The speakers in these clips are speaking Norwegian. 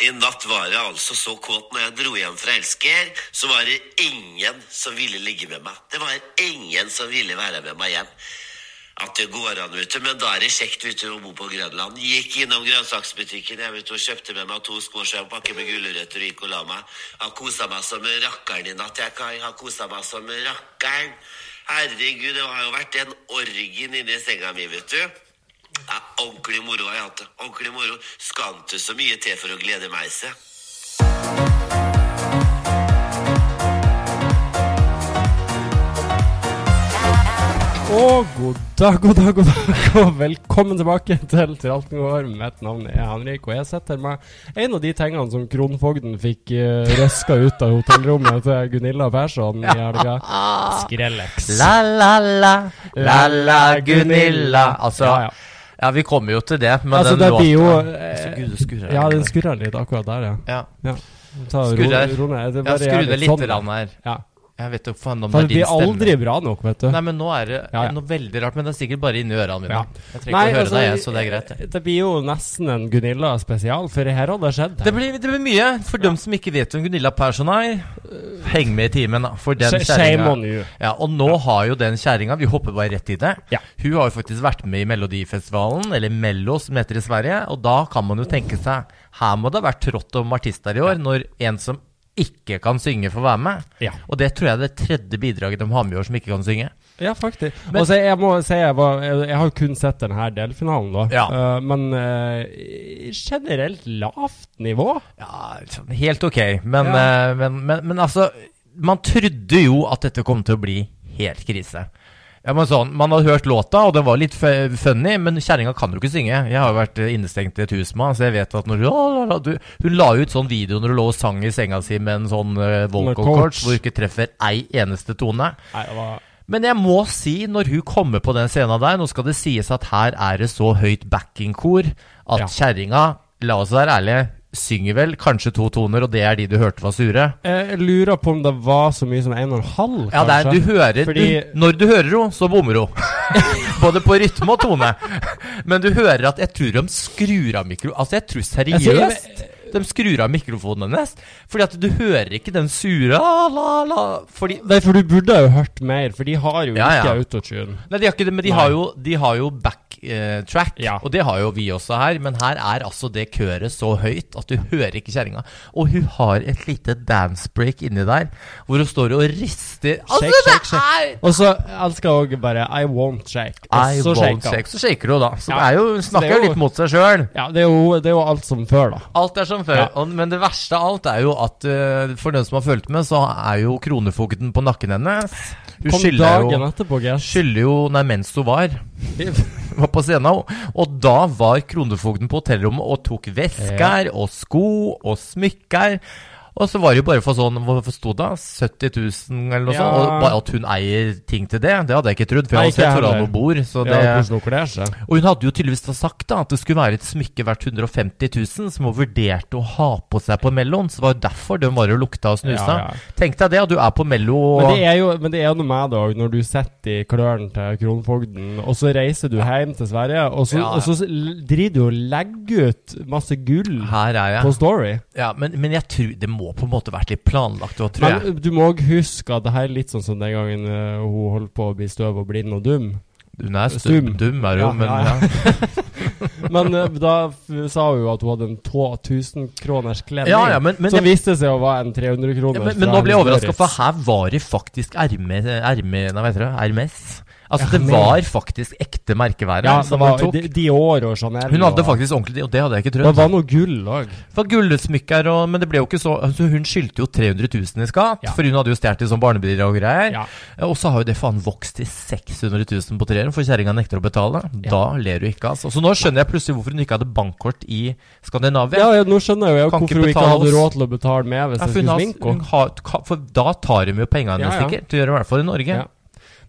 i natt var jeg altså så kåt når jeg dro hjem fra Elsker, så var det ingen som ville ligge med meg. Det var ingen som ville være med meg hjem. At det går an, vet du. Men da er det kjekt vet du, å bo på Grønland. Gikk innom grønnsaksbutikken jeg vet du, og kjøpte med meg to squash og en pakke med gulrøtter og gikk og la meg. Har kosa meg som rakkeren i natt, jeg, Kai. Har kosa meg som rakkeren. Herregud, det har jo vært en orgien inni senga mi, vet du. Ja, ordentlig moro jeg har hatt det. Ordentlig moro. Skal ikke så mye til for å glede meg, se. Og god dag, god dag, god dag, og velkommen tilbake til Til alt går. Mitt navn er Henrik, og jeg sitter med en av de tingene som kronfogden fikk uh, røska ut av hotellrommet til Gunilla Persson i helga. Skrellex. La, la, la, la, la, Gunilla. Altså, Ja, ja, ja. vi kommer jo til det, men Altså, den det blir jo eh, gud, det skurrer. Ja, den skurrer litt akkurat der, ja. Ja. ja. Ro ned. Litt sånn, her. Ja. Jeg vet jo faen om For det det er din blir aldri bra nok, vet du. Nei, men nå er det Ja, ja. noe veldig rart, men det er sikkert bare inni ørene mine. Ja. Jeg trenger ikke å høre altså, deg, jeg, så det er greit. det. Det blir jo nesten en Gunilla spesial, for her hadde det skjedd. Det blir, det blir mye. For dem som ikke vet hvem Gunilla Persson er, heng med i timen, da. For den kjerringa ja, Og nå har jo den kjerringa Vi hopper bare rett i det. Ja. Hun har jo faktisk vært med i Melodifestivalen, eller Mello som heter i Sverige. Og da kan man jo tenke seg Her må det ha vært trått om artister i år, når en som ikke kan synge, får være med. Ja. Og det tror jeg er det tredje bidraget de har med i år som ikke kan synge. Ja, faktisk. Men- altså, jeg må si jeg, var, jeg, jeg har jo kun sett denne delfinalen, da. Ja. Uh, men uh, generelt lavt nivå. Ja, sånn helt ok. Men, Ja. uh, men, men, men altså Man trodde jo at dette kom til å bli helt krise. Ja, men sånn, Man hadde hørt låta, og den var litt fu- funny, men kjerringa kan jo ikke synge. Jeg har jo vært eh, innestengt i et hus med henne, så jeg vet at når la, du Hun la ut sånn video når hun lå og sang i senga si med en sånn uh, vocal coach. coach hvor hun ikke treffer ei eneste tone. Nei, det var Men jeg må si, når hun kommer på den scenen der Nå skal det sies at her er det så høyt backingkor at Ja. kjerringa, la oss være ærlige, synger vel kanskje to toner, og det er de du hørte var sure. Jeg lurer på om det var så mye som en og en halv, Ja, det er, du hører Fordi- du, Når du hører henne, så bommer hun. Både på rytme og tone. Men du hører at jeg tror de skrur av mikro... Altså, jeg tror seriøst de skrur av mikrofonen hennes. Fordi at du hører ikke den sure la, la, Fordi Nei, for du burde jo hørt mer, for de har jo Ja, ikke ja. autotune. Nei, de har ikke det, men de har jo, de har jo backtrack, Ja. og det har jo vi også her. Men her er altså det køret så høyt at du hører ikke kjerringa. Og hun har et lite dance break inni der, hvor hun står og rister. Altså, Shake, shake, det shake. Og så elsker hun òg bare I won't shake. Og I så won't shake. Så shaker hun, da. Så Ja. jo, hun snakker er jo litt mot seg sjøl. Ja, det er, jo, det er jo alt som før, da. Alt er som før. Ja. Og, men det verste av alt er jo at uh, for den som har fulgt med, så er jo kronefogden på nakken hennes. Hun skylder jo, etterpå, skylder jo Nei, mens hun var var på scenen. Og, da var kronefogden på hotellrommet og tok vesker og sko og smykker. Og så var det jo bare for sånn Hva sto det? 70 000 eller noe Ja. sånt? Og bare at hun eier ting til det, det hadde jeg ikke trodd. For jeg har sett hvor heller. hun bor. Så det, Ja, kler seg. og hun hadde jo tydeligvis sagt da at det skulle være et smykke verdt 150 000 som hun vurderte å ha på seg på Mellon. Så det var jo derfor den var og lukta og snusa. Ja, ja. Tenk deg det, at du er på Mello og Men det er jo men det er noe med det òg, når du sitter i klørne til kronfogden, og så reiser du hjem til Sverige, og så, og så driver du og legger ut masse gull Her er på. Story. Ja, men, men jeg tror det må på en måte vært litt planlagt òg, tror. Men du må òg huske at det her er litt sånn som den gangen uh, hun holdt på å bli støv og blind og dum. Hun er Stum. dum, er hun, Ja, men ja, ja. ja. Men eh, da sa hun jo at hun hadde en 1000-kroners kledning. Ja, ja, men, men, som viste seg å være en 300 ja, kroner. men, men nå blir jeg overraska, for her var det faktisk? Hermes. Altså, det var faktisk ekte merkevære. Ja, som det var hun Dior og Chanel. Hun hadde faktisk ordentlig Og det hadde jeg ikke Det var noe gull òg. Gullsmykker og Men det ble jo ikke så altså Hun skyldte jo 300 000 i skatt, Ja. for hun hadde jo stjålet sånn barnebriller og greier. Ja. Og så har jo det faen vokst til 600 000 på tre år, for kjerringa nekter å betale. Da ler du ikke, altså. Så nå skjønner jeg plutselig hvorfor hun ikke hadde bankkort i Skandinavia. Ja, ja, nå skjønner jeg jo Kan hvorfor hun ikke hadde råd til å betale med hvis Ja, hun skulle sminke henne. for da tar de jo pengene Ja, ja. sikkert, Det gjør de i hvert fall i Norge. Ja.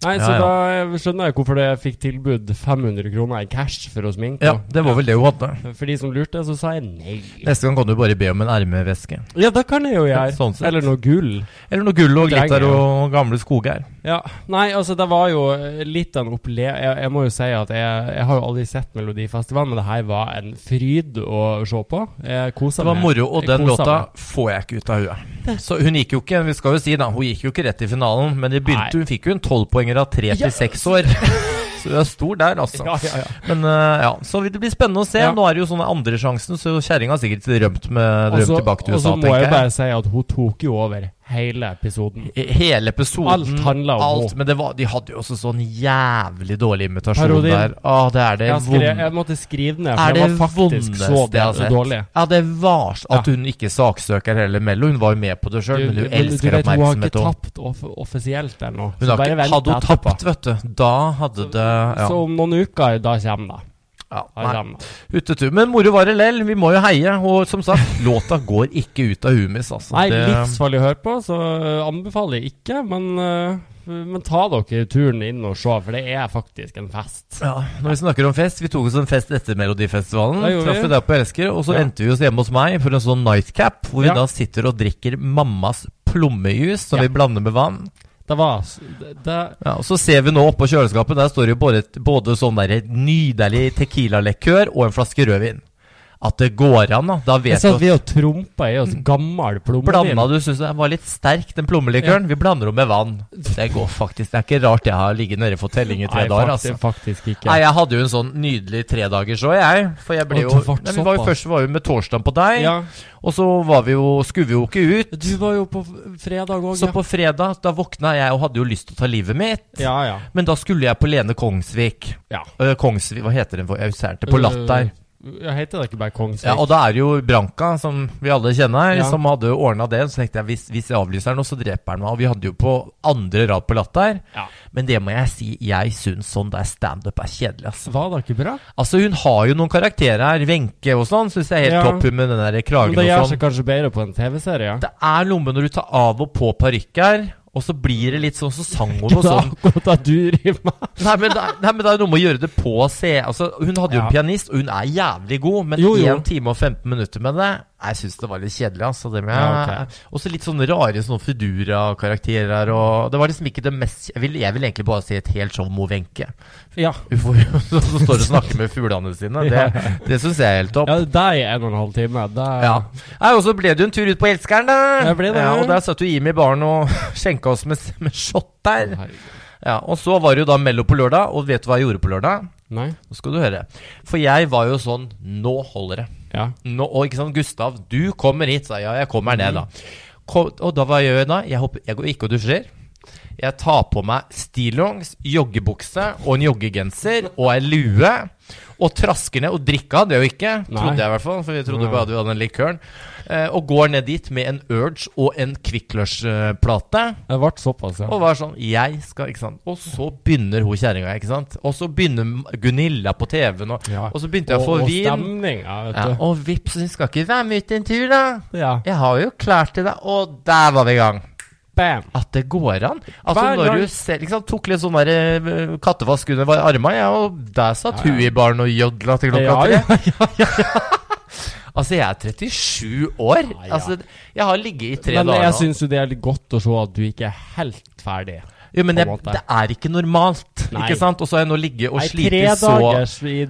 Nei, så ja. da skjønner jeg hvorfor jeg fikk tilbud 500 kroner i cash for å sminke. Ja, det var vel det hun hadde. For de som lurte, så sa jeg nei. Neste gang kan du bare be om en ermeveske. Ja, det kan jeg jo gjøre. Sånn. Eller noe gull. Eller noe gull og glitter og gamle skoger. Ja, Nei, altså, det var jo litt av en opple... Jeg, jeg må jo si at jeg, jeg har jo aldri sett Melodifestivalen, men det her var en fryd å se på. Jeg kosa Det var meg. moro, og den låta meg. får jeg ikke ut av huet. Så hun gikk jo ikke vi skal jo si da, hun gikk jo ikke rett i finalen, men det begynte, Nei. hun fikk jo en tolvpoenger av tre til seks år. Så du er stor der, altså. Ja, ja, ja. Men uh, ja, så det blir spennende å se. Nå er det jo sånne andresjansen, så kjerringa har sikkert rømt, med, så- tilbake til Og så må jeg jeg. bare si at hun tok jo over hele episoden. Hele episoden. Alt handla om alt. Men det var, de hadde jo også sånn jævlig dårlig imitasjon Parodin. der. Å, det er det Jeg, skrev, jeg måtte skrive ned, for det det var faktisk så det, dårlig. Ja, det var At Ja. hun ikke saksøker heller Mello. Hun var jo med på det sjøl, men hun elsker vet, Hun har ikke tapt off offisielt ennå. Hun har ikke, hadde hun tapt, vet du, da hadde det ja. Så om noen uker, da kommer det. Ja, nei. Utetur. Men moro var det lell. Vi må jo heie. Og som sagt, låta går ikke ut av huet mitt, altså. Nei, Det- livsfarlig å høre på, så øh, anbefaler jeg ikke. Men, øh, men ta dere turen inn og se, for det er faktisk en fest. Ja, når vi snakker om fest Vi tok oss en fest etter Melodifestivalen. Traff vi. deg på Elsker. Og så Ja. endte vi oss hjemme hos meg for en sånn nightcap, hvor Ja. vi da sitter og drikker mammas plommejus, som Ja. vi blander med vann. Det var det, Ja, og Så ser vi nå oppå kjøleskapet, der står det jo både, både sånn der nydelig tequila-lekør og en flaske rødvin. At det går an, da. Da Jeg vet satt vi og trompa i oss gammel plommevin. Blanda du syns den var litt sterk, den plommelikøren? Vi blander den med vann. Det går faktisk. Det er ikke rart jeg har ligget nede for telling i tre Nei, dager, faktisk, altså. faktisk ikke. Nei, jeg hadde jo en sånn nydelig tredagers òg, jeg. For jeg ble jo Nei, vi var jo. Først var vi med torsdagen på deg, ja, og så var vi jo, skulle vi jo ikke ut. du var jo på fredag òg, Så på fredag, da våkna jeg og hadde jo lyst til å ta livet mitt. Ja, ja. Men da skulle jeg på Lene Kongsvik. ja. Øh, Kongsvik, hva heter den for? Jeg husker ikke. På Latter. Jeg heter det ikke bare Kongsvik? Ja, og da er det jo Branka, som vi alle kjenner, Ja. som hadde ordna det. Så tenkte jeg hvis, hvis jeg avlyser nå, så dreper han meg. Og vi hadde jo på andre rad på Latter. Ja. Men det må jeg si, jeg syns sånn der standup er kjedelig, altså. Var det ikke bra? Altså, hun har jo noen karakterer her. Wenche og sånn, syns jeg er helt Ja. topp hun med den der kragen Men kragen det gjør seg sånn. kanskje bedre på en TV-serie? Det er noe med når du tar av og på parykker, og så blir det litt sånn, så sang hun og sånn. Nei men, det er, nei, men det er noe med å gjøre det på se Altså, Hun hadde jo Ja. en pianist, og hun er jævlig god, men Jo, jo. 1 time og 15 minutter med det Jeg syns det var litt kjedelig. altså det med, Ja, okay. Også litt sånne rare sånne Fedura-karakterer. og Det var liksom ikke det mest Jeg vil, jeg vil egentlig bare si et helt show med Wenche. Ja. Så står og snakker med fuglene sine. Det, det syns jeg er helt topp. ja deg en og en halv time. Det Ja. Og så ble det jo en tur ut på Elskeren, da. Det. Ja, og der satt jo Jimmy i baren og skjenka oss med, med shot der. Ja, Og så var det jo da Mello på lørdag, og vet du hva jeg gjorde på lørdag? Nei? Nå skal du høre. For jeg var jo sånn Nå holder det. Ja. Nå, og ikke sant, Gustav, du kommer hit, sa jeg. Ja, jeg kommer ned, da. Kom, og da gjør jeg da? Jeg, hopper, jeg går ikke og dusjer. Jeg tar på meg stillongs, joggebukse og en joggegenser og ei lue. Og trasker ned. Og drikka hadde jeg jo ikke, Nei. trodde jeg i hvert fall. For vi trodde bare bare du hadde den likøren. Eh, og går ned dit med en Urge og en Kvikk Lunsj-plate. Det ble såpass, ja. Og var sånn Jeg skal, ikke sant. Og så begynner hun kjerringa, ikke sant. Og så begynner Gunilla på TV-en, og, Ja. og så begynte jeg å få og, og vin. stemning, ja, vet Ja, og vips, hun skal ikke være med ut en tur, da. Ja. Jeg har jo klart det, da. Og der var vi i gang. Bam! At det går an. Altså Hver når du selv liksom, tok litt sånn der eh, kattevask under armene, ja, og der satt Ja, ja. hun i baren og jodla til klokka Ja, tre. ja, Altså, jeg er 37 år. Altså, jeg har ligget i tre Men dager jeg nå. syns jo det er litt godt å se at du ikke er helt ferdig. Jo, men jeg, det er ikke normalt, Nei. ikke sant? Og så har jeg nå ligget og Nei, så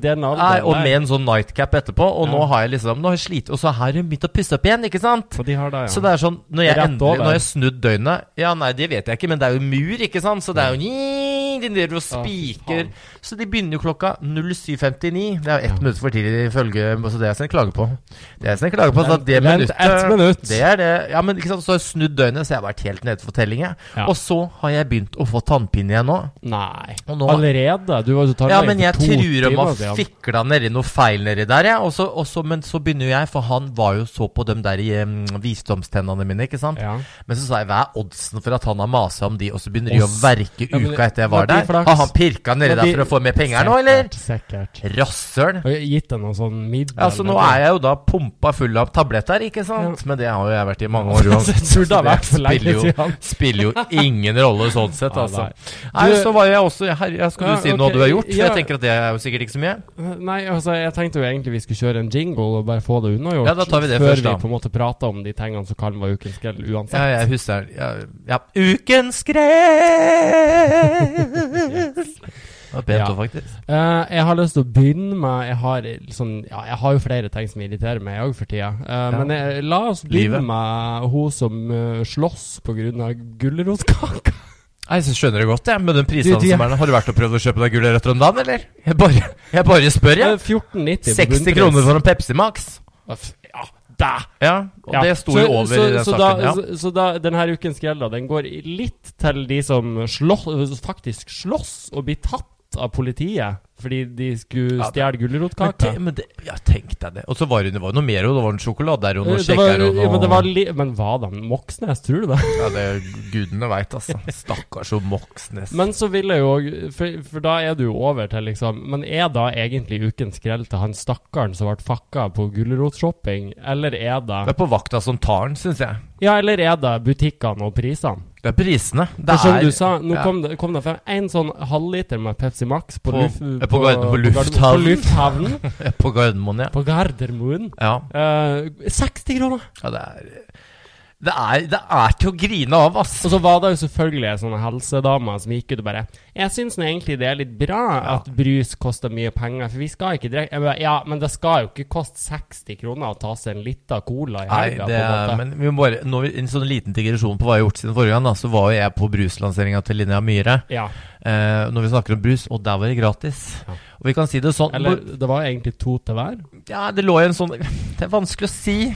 den alderen Nei, og med en sånn nightcap etterpå, og nå har jeg liksom Nå har jeg slitt, og så har hun begynt å pusse opp igjen, ikke sant? Så de har det, ja. Så det er sånn Når jeg endelig. Når jeg snudd døgnet Ja, nei, det vet jeg ikke, men det er jo mur, ikke sant? Så det er jo De driver og spiker. Så de begynner jo klokka 07.59. Det er jo ett minutt for tidlig ifølge Så det er jeg klager på. Det er jeg klager på. Så det minuttet minutt. Det er det. Ja, men ikke sant, så har jeg snudd døgnet, så jeg har vært helt nede for telling, jeg. Ja. Og så har jeg begynt å få tannpine igjen nå. Nei. Nå- Allerede? Du var jo Ja, men jeg timer har siden. fikla nedi noe feil nedi der, jeg. Også, også, men så begynner jeg, for han var jo så på dem der i um, visdomstennene mine, ikke sant. Ja. Men så sa jeg hva er oddsen for at han har masa om de, og så begynner de å verke uka etter jeg var var der? flaks. Har han pirka nedi der for å få mer penger nå, eller? Sikkert. Rasshøl. Gitt deg noe sånn middel. Altså, nå er jeg jo da pumpa full av tabletter, ikke sant? Men det har jo jeg vært i mange år uansett. Så det vært spiller jo, spiller jo ingen rolle sånn sett, altså. nei. Så var jeg også ja, Skal Ja, du si noe du har gjort? For jeg tenker at det er jo sikkert ikke så mye. Nei, altså, jeg tenkte jo egentlig vi skulle kjøre en jingle og bare få det unnagjort. Ja, da tar vi det før først, da. vi på en måte prater om de tingene som kan være ukens grell uansett. Ja, jeg husker ja, ja. Ukens Det var pent Ja. òg, faktisk. Uh, jeg har lyst til å begynne med Jeg har, liksom, ja, jeg har jo flere ting som irriterer meg òg for tida. Eh, Men jeg, la oss begynne Livet. med hun som uh, slåss pga. gulrotkaka. Nei, så skjønner jeg godt, jeg. Med den prisene som er der. Har du vært og prøvd å kjøpe deg gulrøtter om dagen, eller? Jeg bare, jeg bare spør, jeg. 14,90 60 kroner for en Pepsi Max. Ja! Ja, og Ja. det sto jo over så, i den så saken. Da, ja. så, så da, denne ukens grell den går litt til de som slåss, faktisk slåss og blir tatt av politiet fordi de skulle stjele gulrotkaka? men det, ja, tenk deg det. Og så var det, det var noe mer, og det var en der, og noe Eh, kjekker og noe men, det var li men hva da? Moxnes, tror du det? Ja, det er gudene veit, altså. Stakkars og Moxnes. Men så vil jeg jo for, for da er du jo over til liksom Men er da egentlig ukens skrell til han stakkaren som ble fucka på gulrotshopping, eller er Det det er på vakta som tar den, syns jeg. Ja, eller er det butikkene og prisene? Det er prisene. Det er, som er du sa, nå ja. kom det, kom det frem en sånn halvliter med Pepsi Max på, På- luf- på, på på lufthavnen. På lufthavnen. På Gardermoen, ja. på Gardermoen. ja. Uh, 60 kroner! ja det, er, det, er, det er til å grine av, ass. Og så var det jo selvfølgelig sånne sånn helsedame som gikk ut og bare 'Jeg syns egentlig det er litt bra at brus koster mye penger, for vi skal ikke drikke Ja, men det skal jo ikke koste 60 kroner å ta seg en liten cola i Nei, helga, det, på en måte. men vi bare nå, En sånn liten digresjon på hva jeg har gjort siden forrige gang. da Så var jo jeg på bruslanseringa til Linnea Myhre. Ja. Eh, når vi snakker om brus, og der var det gratis. Ja. Og vi kan si det sånn Eller det var egentlig to til hver. Ja, det lå jo en sånn Det er vanskelig å si.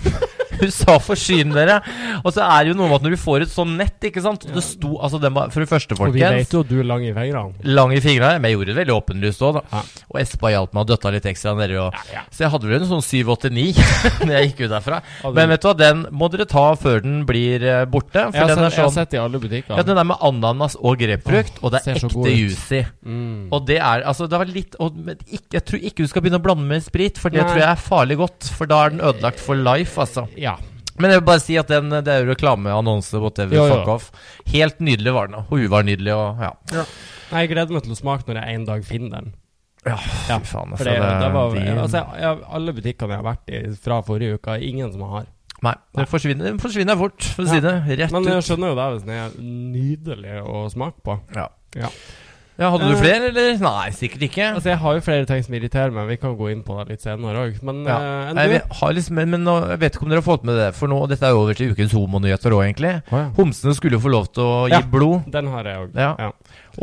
Hun sa 'forsyn dere'. Og så er det jo noe med at når du får et sånn nett, ikke sant Det sto Altså, den var For det første, folkens Og vi vet jo at du er lang i fingrene. Lang i fingrene, men jeg gjorde det veldig åpenlyst òg, da. Ja. Og Espa hjalp meg og døtta litt ekstra nedi. òg. Ja, ja. Så jeg hadde vel en sånn 7-8-9 når jeg gikk ut derfra. Men vet du hva, den må dere ta før den blir eh, borte. For Jeg har, den er sett, jeg har sånn sett i alle butikker. Ja, den er med ananas og grepfrukt, og det er ekte juicy. mm. Og det er altså Det var litt og, ikke, Jeg tror ikke du skal begynne å blande med sprit, for det Nei. tror jeg er farlig godt. For da er den ødelagt for life, altså. Men jeg vil bare si at den, det er jo reklameannonse, whatever, ja, ja. fuck off. Helt nydelig var den. Hun var nydelig, og ja. Nei, Jeg gleder meg til å smake når jeg en dag finner den. Ja, Ja, fy faen. For Altså, det, det var, de- altså, jeg, jeg, Alle butikkene jeg har vært i fra forrige uke, er ingen som har. Nei, den forsvinner, den forsvinner fort, for å si det rett ut. Men jeg skjønner jo det hvis den er nydelig å smake på. Ja. Ja. Ja, Hadde du Eh, flere, eller? Nei, sikkert ikke. Altså, jeg har jo flere ting som irriterer meg. Vi kan gå inn på det litt senere òg. Men Ja. uh, enn Jeg du? liksom, men, men jeg vet ikke om dere har fått med det, for nå, dette er jo over til ukens homonyheter òg, egentlig. Oh, ja. Homsene skulle jo få lov til å gi Ja. blod. Den har jeg òg. Ja. Ja.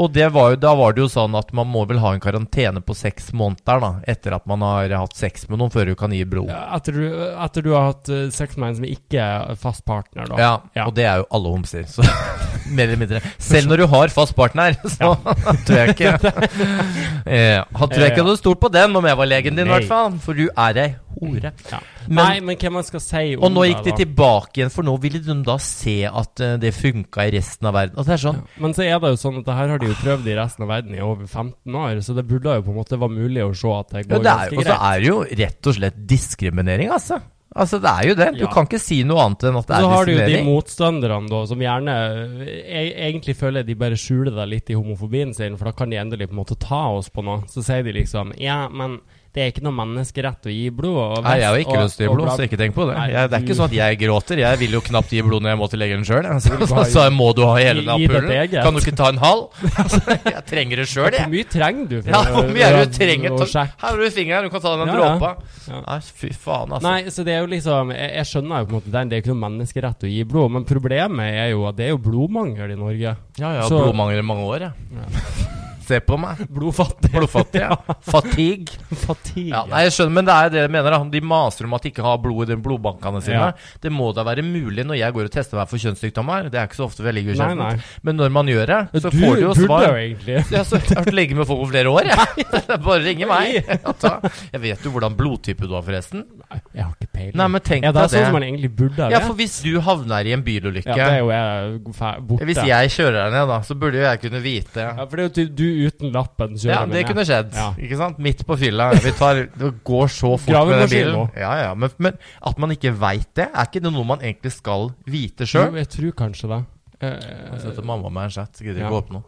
Og det var jo, da var det jo sånn at man må vel ha en karantene på seks måneder da, etter at man har hatt sex med noen før du kan gi blod. Ja, Ja, Etter, du, etter du har hatt eh, sex med en som ikke er fast partner, da. Ja. og det er jo alle homser. Så mer eller mindre. Selv når du har fast partner, så tror jeg ikke eh, Han tror jeg ikke hadde stolt på den om jeg var legen din, i hvert fall. For du er ei hore. Ja. Men- Nei, men hva man skal si om Og nå gikk de tilbake igjen, for nå ville de da se at eh, det funka i resten av verden. Og det er sånn Men så er det jo sånn at det her har de jo prøvd i resten av verden i over 15 år, så det burde jo på en måte være mulig å se at det Ja, går det er, ganske og så er det jo rett og slett diskriminering, altså. Altså, det er jo det. Du Ja. kan ikke si noe annet enn at det Så er har du jo de diskriminering. motstanderne da, som gjerne e egentlig føler de bare skjuler det litt i homofobien sin, for da kan de endelig på en måte ta oss på noe. Så sier de liksom Ja, men det er ikke noe menneskerett å gi blod. Og Nei, jeg har ikke og- lyst til å gi blod, så ikke tenk på det. Nei, Jeg, det er ikke sånn at jeg gråter. Jeg vil jo knapt gi blod når jeg må til legen sjøl. Så, så, så må du ha hele eget. Kan du ikke ta en halv? Altså, jeg trenger det sjøl, Hvor mye trenger du for Ja, hvor mye er det du trenger? Ta, her har du fingeren, du kan ta den Ja, ja. dråpa. Ja. Nei, fy faen, altså. Nei, så det er jo liksom Jeg, jeg skjønner jo på en måte den, det er ikke noe menneskerett å gi blod, men problemet er jo at det er jo blodmangel i Norge. Ja, ja, Så- blodmangel i mange år, jeg. Se på meg. Blodfattig. Blodfattig, ja. Fatigue. Fatigue. Ja, nei, jeg skjønner, men det er det jeg mener. da De maser om at de ikke har blod i de blodbankene sine. Ja. Det må da være mulig når jeg går og tester meg for kjønnssykdommer. Det er ikke så ofte vi ligger i ukjent. nei. Men når man gjør det, så du får du jo svar. Du burde jo egentlig Ja, jeg har vært lege med folk over flere år, jeg. Bare ringe meg. Jeg vet jo hvordan blodtype du har, forresten. Nei, Jeg har ikke peiling. Nei, men tenk er det er sånn som man egentlig burde Ja, for hvis du havner i en bilulykke Ja. Hvis jeg kjører deg ned, da, så burde jo jeg kunne vite Ja, for det er jo du uten lappen kjører Ja, meg det ned. kunne skjedd. Ja. Ikke sant? Midt på fylla. Vi tar, det går så fort med den bilen. Ja, ja, men, men at man ikke veit det, er ikke det noe man egentlig skal vite Jo, jeg tror kanskje det. Eh, Jeg setter mamma med en chat. Gidder Ja. ikke opp åpne noe.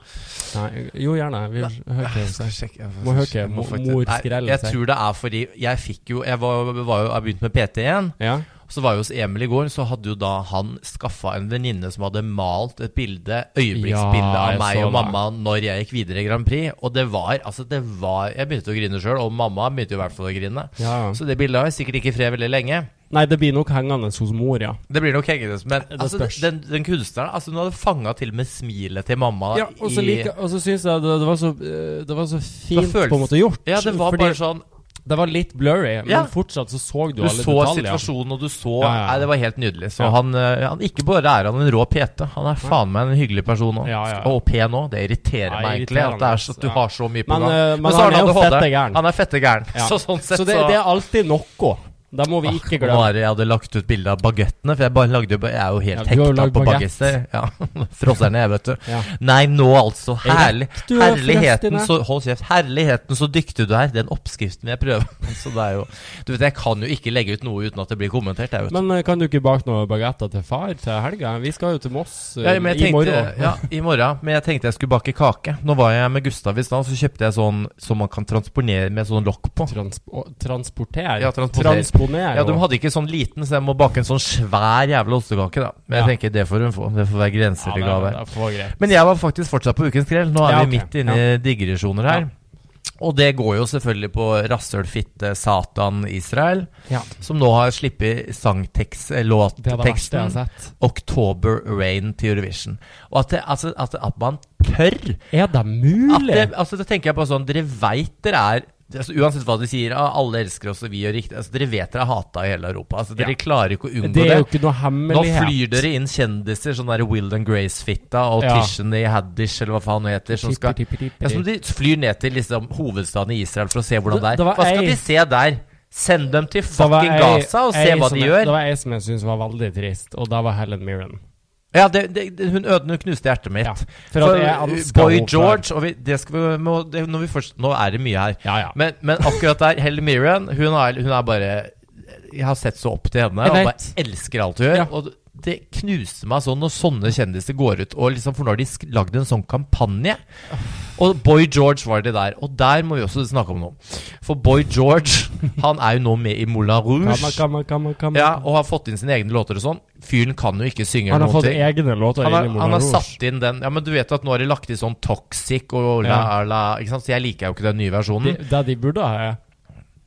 nei, jo, gjerne. Vi hører Må høre mor skrelle seg. Jeg tror det er fordi jeg fikk jo Jeg var, var jo, jeg begynte med PT igjen. Ja. Så var jeg hos Emil i går, så hadde jo da han skaffa en venninne som hadde malt et bilde, øyeblikksbilde Ja, av meg og og det. mamma når jeg gikk videre i Grand Prix. Og det var Altså, det var Jeg begynte å grine sjøl, og mamma begynte jo i hvert fall å grine. ja. Så det bildet har jeg sikkert ikke i fred veldig lenge. Nei, det blir nok hengende hos mor, ja. Det blir nok hengende. Men altså, den, den kunstneren altså, Hun hadde fanga til med smilet til mamma. Ja, og så i- like, så syns jeg det, det, var så, eh, det var så fint føles- på en måte gjort. Ja, det var fordi bare sånn Det var litt blurry, men Ja. fortsatt så så du, Du alle så detaljer. situasjonen, og du så Ja, ja, ja. Nei, det var helt nydelig. Så Ja. han, eh, han Ikke bare er han en rå PT, han er faen meg en hyggelig person òg. Ja, ja, ja. Og pen òg. Det irriterer Ja, meg egentlig. At det er så, at du ja. har så mye på Men, gang. Men, men så han har er jo fette gæren. Han er fette gæren. Ja. Så sånn sett Så det, det er alltid noe. Det må vi ikke glemme. Bare jeg hadde lagt ut bilde av bagettene, for jeg bare lagde jo Jeg er jo helt Ja, hekta på bagett. bagetter. Ja. Frosserne, jeg, vet du. Ja. Nei, nå altså. Herlig, er herligheten, så, hold kjeft. Herligheten, så dyktig du er. Den oppskriften jeg prøve. Så det er jo Du vet, jeg kan jo ikke legge ut noe uten at det blir kommentert, jeg, vet. Men eh, kan du ikke bake noen bagetter til far til helga? Vi skal jo til Moss eh, Ja, men jeg i morgen. Ja, i morgen. Men jeg tenkte jeg skulle bake kake. Nå var jeg med Gustav i stad, så kjøpte jeg sånn som man kan transponere med sånn lokk på. Transpo transportere? Ja, transporter. Transponere. Ja, De hadde ikke sånn liten, så jeg må bake en sånn svær jævla ostekake, da. Men Ja. jeg tenker det får hun få. Det får være grenser ja, til gave. Men jeg var faktisk fortsatt på Ukens Grell. Nå er Ja, vi midt inne i digresjoner her. Og det går jo selvfølgelig på rasshøl, fitte, Satan, Israel. Som nå har sluppet sangteksten sett. 'October Rain' til Eurovision. Og at, det, altså, at, at man tør Er det at mulig? det, altså, det tenker jeg på sånn Dere veit dere er altså, Uansett hva de sier, ah, alle elsker oss og vi gjør riktig altså, Dere vet dere er hata i hele Europa. Altså, dere Ja. klarer ikke å unngå det det. er jo ikke noe Nå flyr dere inn kjendiser, sånn der Will and Grace-fitta og Ja. Tishany Haddish, eller hva faen hun heter, som skal Tippi, tippi, tippi. ja, Som de flyr ned til liksom, hovedstaden i Israel for å se hvordan det Det- er. det Hva skal ei- de se der? Send dem til fucking ei- Gaza og se hva de gjør. Det var ei som jeg syntes var veldig trist, og det var Helen Mirren. Ja, det, det, hun øde hun knuste hjertet mitt. Ja, for uh, Boy. George vi, vi, må, det, vi først, Nå er det mye her. Ja, ja. Men, men akkurat der, Helen Mirren, hun er, hun er bare Jeg har sett så opp til henne Jeg og bare elsker alt hun gjør. Og det knuser meg sånn når sånne kjendiser går ut og liksom For nå har de lagd en sånn kampanje. Og Boy George var det der. Og der må vi også snakke om noe. For Boy George, han er jo nå med i Moulin Rouge. Kamma, kamma, kamma, kamma. Ja, og har fått inn sine egne låter og sånn. Fyren kan jo ikke synge Han har fått ting. egne låter Han har, inn i han har Rouge. satt inn den Ja, men du vet at nå har de lagt i sånn toxic og la, la Ikke sant? Så jeg liker jo ikke den nye versjonen. De, det de burde ha er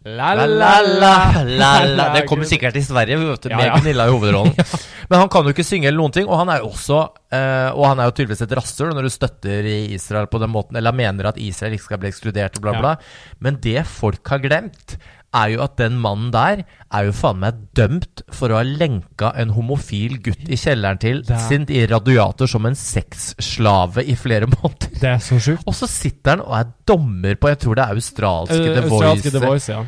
La, La, la, la, la, la. Det kommer sikkert til Sverige, vet med. Gunilla i hovedrollen. Men han kan jo ikke synge eller noen ting, og han er jo også eh, Og han er jo tydeligvis et rasshøl når du støtter i Israel på den måten, eller mener at Israel ikke skal bli ekskludert og bla, Ja. Men det folk har glemt, er jo at den mannen der er jo faen meg dømt for å ha lenka en homofil gutt i kjelleren til Det- sin radiator som en sexslave i flere måneder. Det er så sjukt. Og så sitter han og er dommer på Jeg tror det er australske uh, The Australske The Voice. Voice, ja.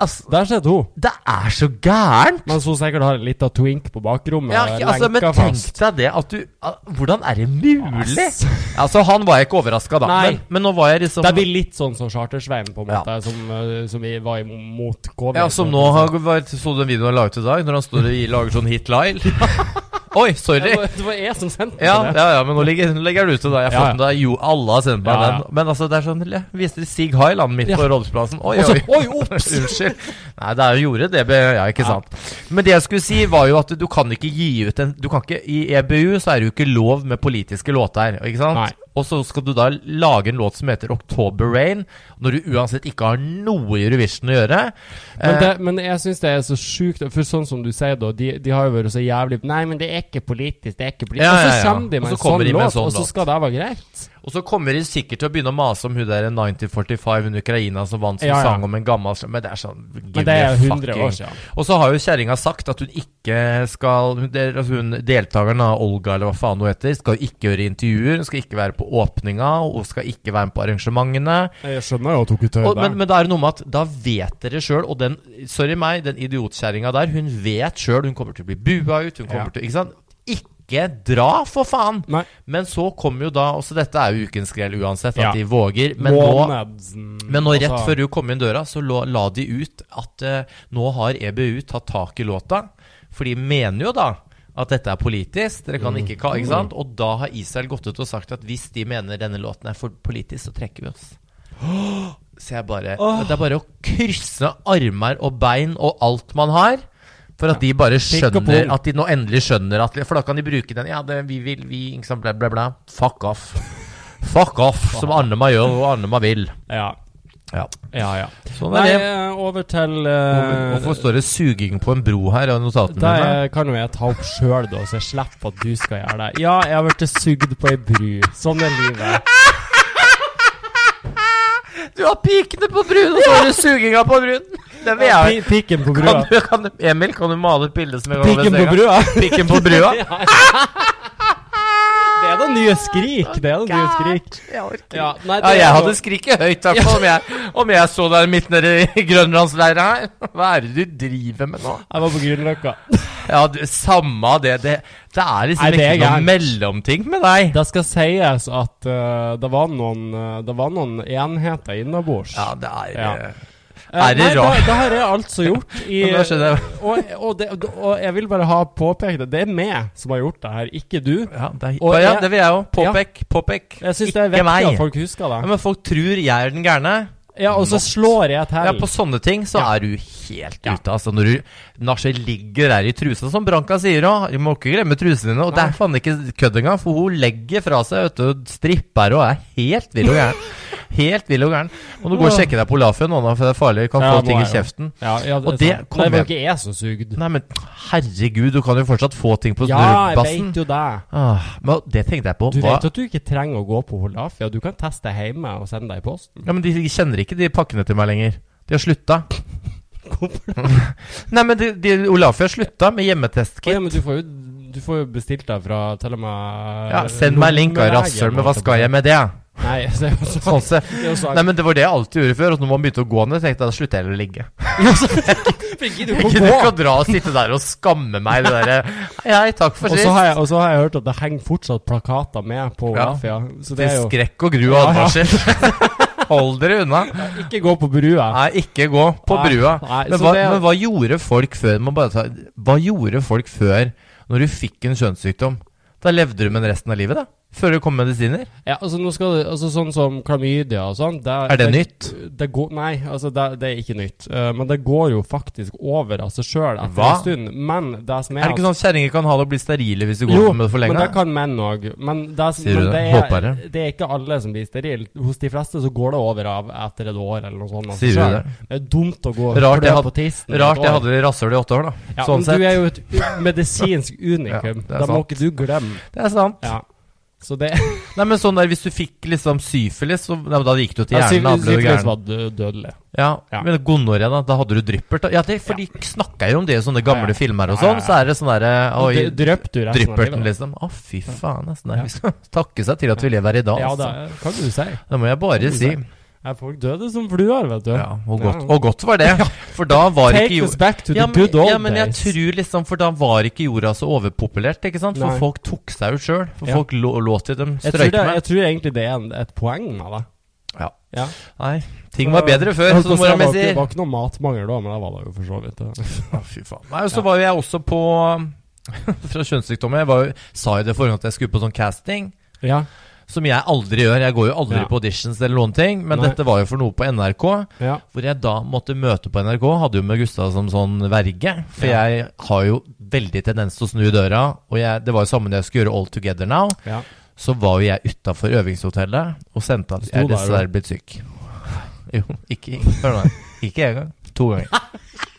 Altså, Der sitter hun. det er så gærent! Mens hun sikkert har litt av twink på bakrommet. Ja, ikke- altså, men fast. tenk deg det at du ah, Hvordan er det mulig? Yes. Altså, han var jeg ikke overraska, da. Men, men nå var jeg liksom Det blir litt sånn som Chartersveien, på en Ja. måte, som, eh, som vi var imot covid. Ja, Som nå har vært, Så du den videoen han la ut i dag, når han står og lager sånn hit Lyle? Oi, sorry! det, var, det var jeg som sendte Ja, det. ja, ja, men nå legger, nå ligger det ute. da Jeg har Ja, fått den deg Jo, alle har sendt meg Ja, ja. den. Men altså, det er sånn Jeg viste Sig Highland midt Ja. på Rådhusplassen. Oi, oi. oi, ops! Unnskyld. Nei, det er jo gjorde det. Ja, ikke Ja. sant. Men det jeg skulle si, var jo at du kan ikke gi ut en Du kan ikke I EBU så er det jo ikke lov med politiske låter, ikke sant? Nei. Og så skal du da lage en låt som heter October Rain, når du uansett ikke har noe i Eurovision å gjøre. Men, Eh, det, men jeg syns det er så sjukt, for sånn som du sier, da, de, de har jo vært så jævlig Nei, men det er ikke politisk, det er ikke politisk. Ja, ja, ja. Og så en kommer sånn de med en låt, sånn og så skal det være greit. Og så kommer de sikkert til å begynne å mase om hun der 1945 under Ukraina som vant som Ja, ja. sang om en gammel Men det er sånn Men det er me 100 fucking- år siden. Og så har jo kjerringa sagt at hun ikke skal hun, altså hun, Deltakeren, Olga eller hva faen hun heter, skal ikke gjøre intervjuer. Hun skal ikke være på åpninga, og hun skal ikke være med på arrangementene. Jeg skjønner jo at hun ikke tør det. men, men det er noe med at da vet dere sjøl, og den Sorry meg, den idiotkjerringa der, hun vet sjøl hun kommer til å bli bua ut. Hun kommer Ja. til Ikke sant? Ikke dra, for faen! Nei. Men så kommer jo da Også dette er jo ukens grell uansett, at Ja. de våger. Men nå, men nå rett altså- før du kom inn døra, så la, la de ut at uh, nå har EBU tatt tak i låta. For de mener jo da at dette er politisk. Dere kan ikke, ikke sant? Og da har Israel gått ut og sagt at hvis de mener denne låten er for politisk, så trekker vi oss. Så jeg bare Det er bare å krysse armer og bein og alt man har. For at de bare skjønner. At de nå endelig skjønner at For da kan de bruke den Ja, det, vi vil, vi ikke sant, bla, bla, bla. Fuck off. Fuck off, som Annema gjør, og Annema vil. Ja. Ja. Ja, ja. Sånn Nei, er det. eh, over til uh, Hvorfor står det suging på en bro her Det dine? kan jo jeg ta opp sjøl, da, så jeg slipper at du skal gjøre det. Ja, jeg har blitt sugd på ei bru. Sånn er livet. Du har pikene på brun, og så har du suginga på brun! Det vil jeg. Pi- Pikken på Kan brua. du, kan du, Emil, kan du male et bilde som jeg kan Pikken på brua. Pikken på brua? Det er da nye Skrik. Det er da nye Skrik. Jeg orker Ja, nei, Ja, jeg er hadde jo- skriket høyt i hvert fall om, jeg- om jeg så deg midt nede i Grønlandsleira her. Hva er det du driver med nå? Jeg var på Grünerløkka. Ja, du, samme av det. Det, det er liksom Nei, det er ikke noe gærent. mellomting med deg. Det skal sies at eh, det, var noen, eh, det var noen enheter innabords. Ja, det er Ja. Eh, er det rart? Det, det har jeg altså gjort. I, og, og, det, og jeg vil bare ha påpekt det. Det er meg som har gjort det her, ikke du. Ja, det, er, Og ja, jeg- det vil jeg òg. Påpek. Påpek. Jeg syns det er meg. at folk husker det. Ja, men folk tror jeg er den gærne. Ja, og så slår jeg til. Ja, På sånne ting så Ja. er du helt ute. Altså Når du Nasje ligger der i trusa, som Branka sier òg. Du må ikke glemme trusene dine. Og det er faen ikke kødd engang, for hun legger fra seg vet du, stripper og er helt vill og gæren. Helt vill og gæren. Må du gå og sjekke deg på Olafia nå, for det er farlig. Kan Ja, få ting i kjeften. Ja, ja, Og det sant. kom Nei, det var ikke jeg som sugde. Nei, men herregud, du kan jo fortsatt få ting på Ja, jeg snurrebassen. vet jo det. Ah, men det tenkte jeg på. Du Hva? vet at du ikke trenger å gå på Holafia. Du kan teste hjemme og sende deg i posten. Ja, men de kjenner ikke de pakkene til meg lenger. De har slutta. Nei, men de, de, Olafia slutta med hjemmetestkit. ja, men du får jo du får jo bestilt deg fra til og med Ja, send meg linka, rasshøl, men hva skal jeg med det? Nei, det er jo så Sånn se. det Nei, men det var det jeg alltid gjorde før. Og når man begynte å gå ned, tenkte jeg da slutter jeg å ligge. Jeg gidder ikke å dra og sitte der og skamme meg. Det der, Hei, takk for sist. og så har jeg hørt at det henger fortsatt plakater med på Olafia. Ja. det Til skrekk og gru og Ja, advarsel. Hold dere unna. Ikke gå på brua. Nei, ikke gå på Nei, brua. nei, Men hva, det- men hva gjorde folk før ta, Hva gjorde folk før når du fikk en kjønnssykdom? Da levde du med den resten av livet, da? Før det kom medisiner? Ja, altså nå skal det Altså Sånn som klamydia og sånn Er det nytt? Det går, nei, altså det, det er ikke nytt. Uh, men det går jo faktisk over av seg sjøl etter Hva? en stund. Men det som er Er det ikke sånn at kjerringer kan ha det og bli sterile hvis du går Jo, med det for lenge? Jo, men det kan menn òg. Men, det, er- Sier du men det? det, er, det. det er ikke alle som blir sterile. Hos de fleste så går det over av etter et år eller noe sånt. Sier du det? Det er dumt å gå Rart jeg had- på tissen. Rart jeg hadde rasshøl i åtte år, da. ja, sånn men sett. Du er jo et medisinsk unikum. Ja, det det må ikke du glemme. Det er sant. Ja. Så det Nei, men sånn der, Hvis du fikk liksom syfilis, så nei, da gikk du til ja, hjernen. du Syfilis gæren. var dødelig. Ja, Ja. Men gonoré, da? Da hadde du dryppert? Ja, det, for de snakker jo om det i sånne gamle Ja, ja. filmer og Ja, ja, sånn. ja. Så er det sånn derre av drypperten, livet? liksom. Å, fy faen. Nesten. Ja. Vi skal takke seg til at vi lever i dag. Ja, det altså. er- kan du si. Det må jeg bare si. si. Ja, folk døde som fluer, vet du. Ja, og godt, og godt var det. For da var Take ikke us back to ja, the men, good old ja, men jeg days. tror liksom For da var ikke jorda så overpopulert, ikke sant? For Nei. folk tok seg ut sjøl. For Ja. folk lå, lå til dem strøyk med. jeg tror egentlig det er en, et poeng med det. Ja. Ja. Nei, ting var bedre før, så, si, mora det mi var ikke- sier. Det var ikke noe matmangel da, men det var det jo for så vidt. Fy faen. Nei, og så var jo jeg også på Fra kjønnssykdommer. Jeg var jo, sa jo det forrige gang at jeg skulle på sånn casting. Ja. Som jeg aldri gjør. Jeg går jo aldri Ja. på auditions eller noen ting. Men Nei. dette var jo for noe på NRK. ja. Hvor jeg da måtte møte på NRK. Hadde jo med Gustav som sånn verge. For Ja. jeg har jo veldig tendens til å snu døra. Og jeg, det var jo samme når jeg skulle gjøre All Together Now. Så var jo jeg utafor øvingshotellet og sendte at jeg er dessverre blitt syk. Jo, ikke Hør nå. Ikke engang. To ganger.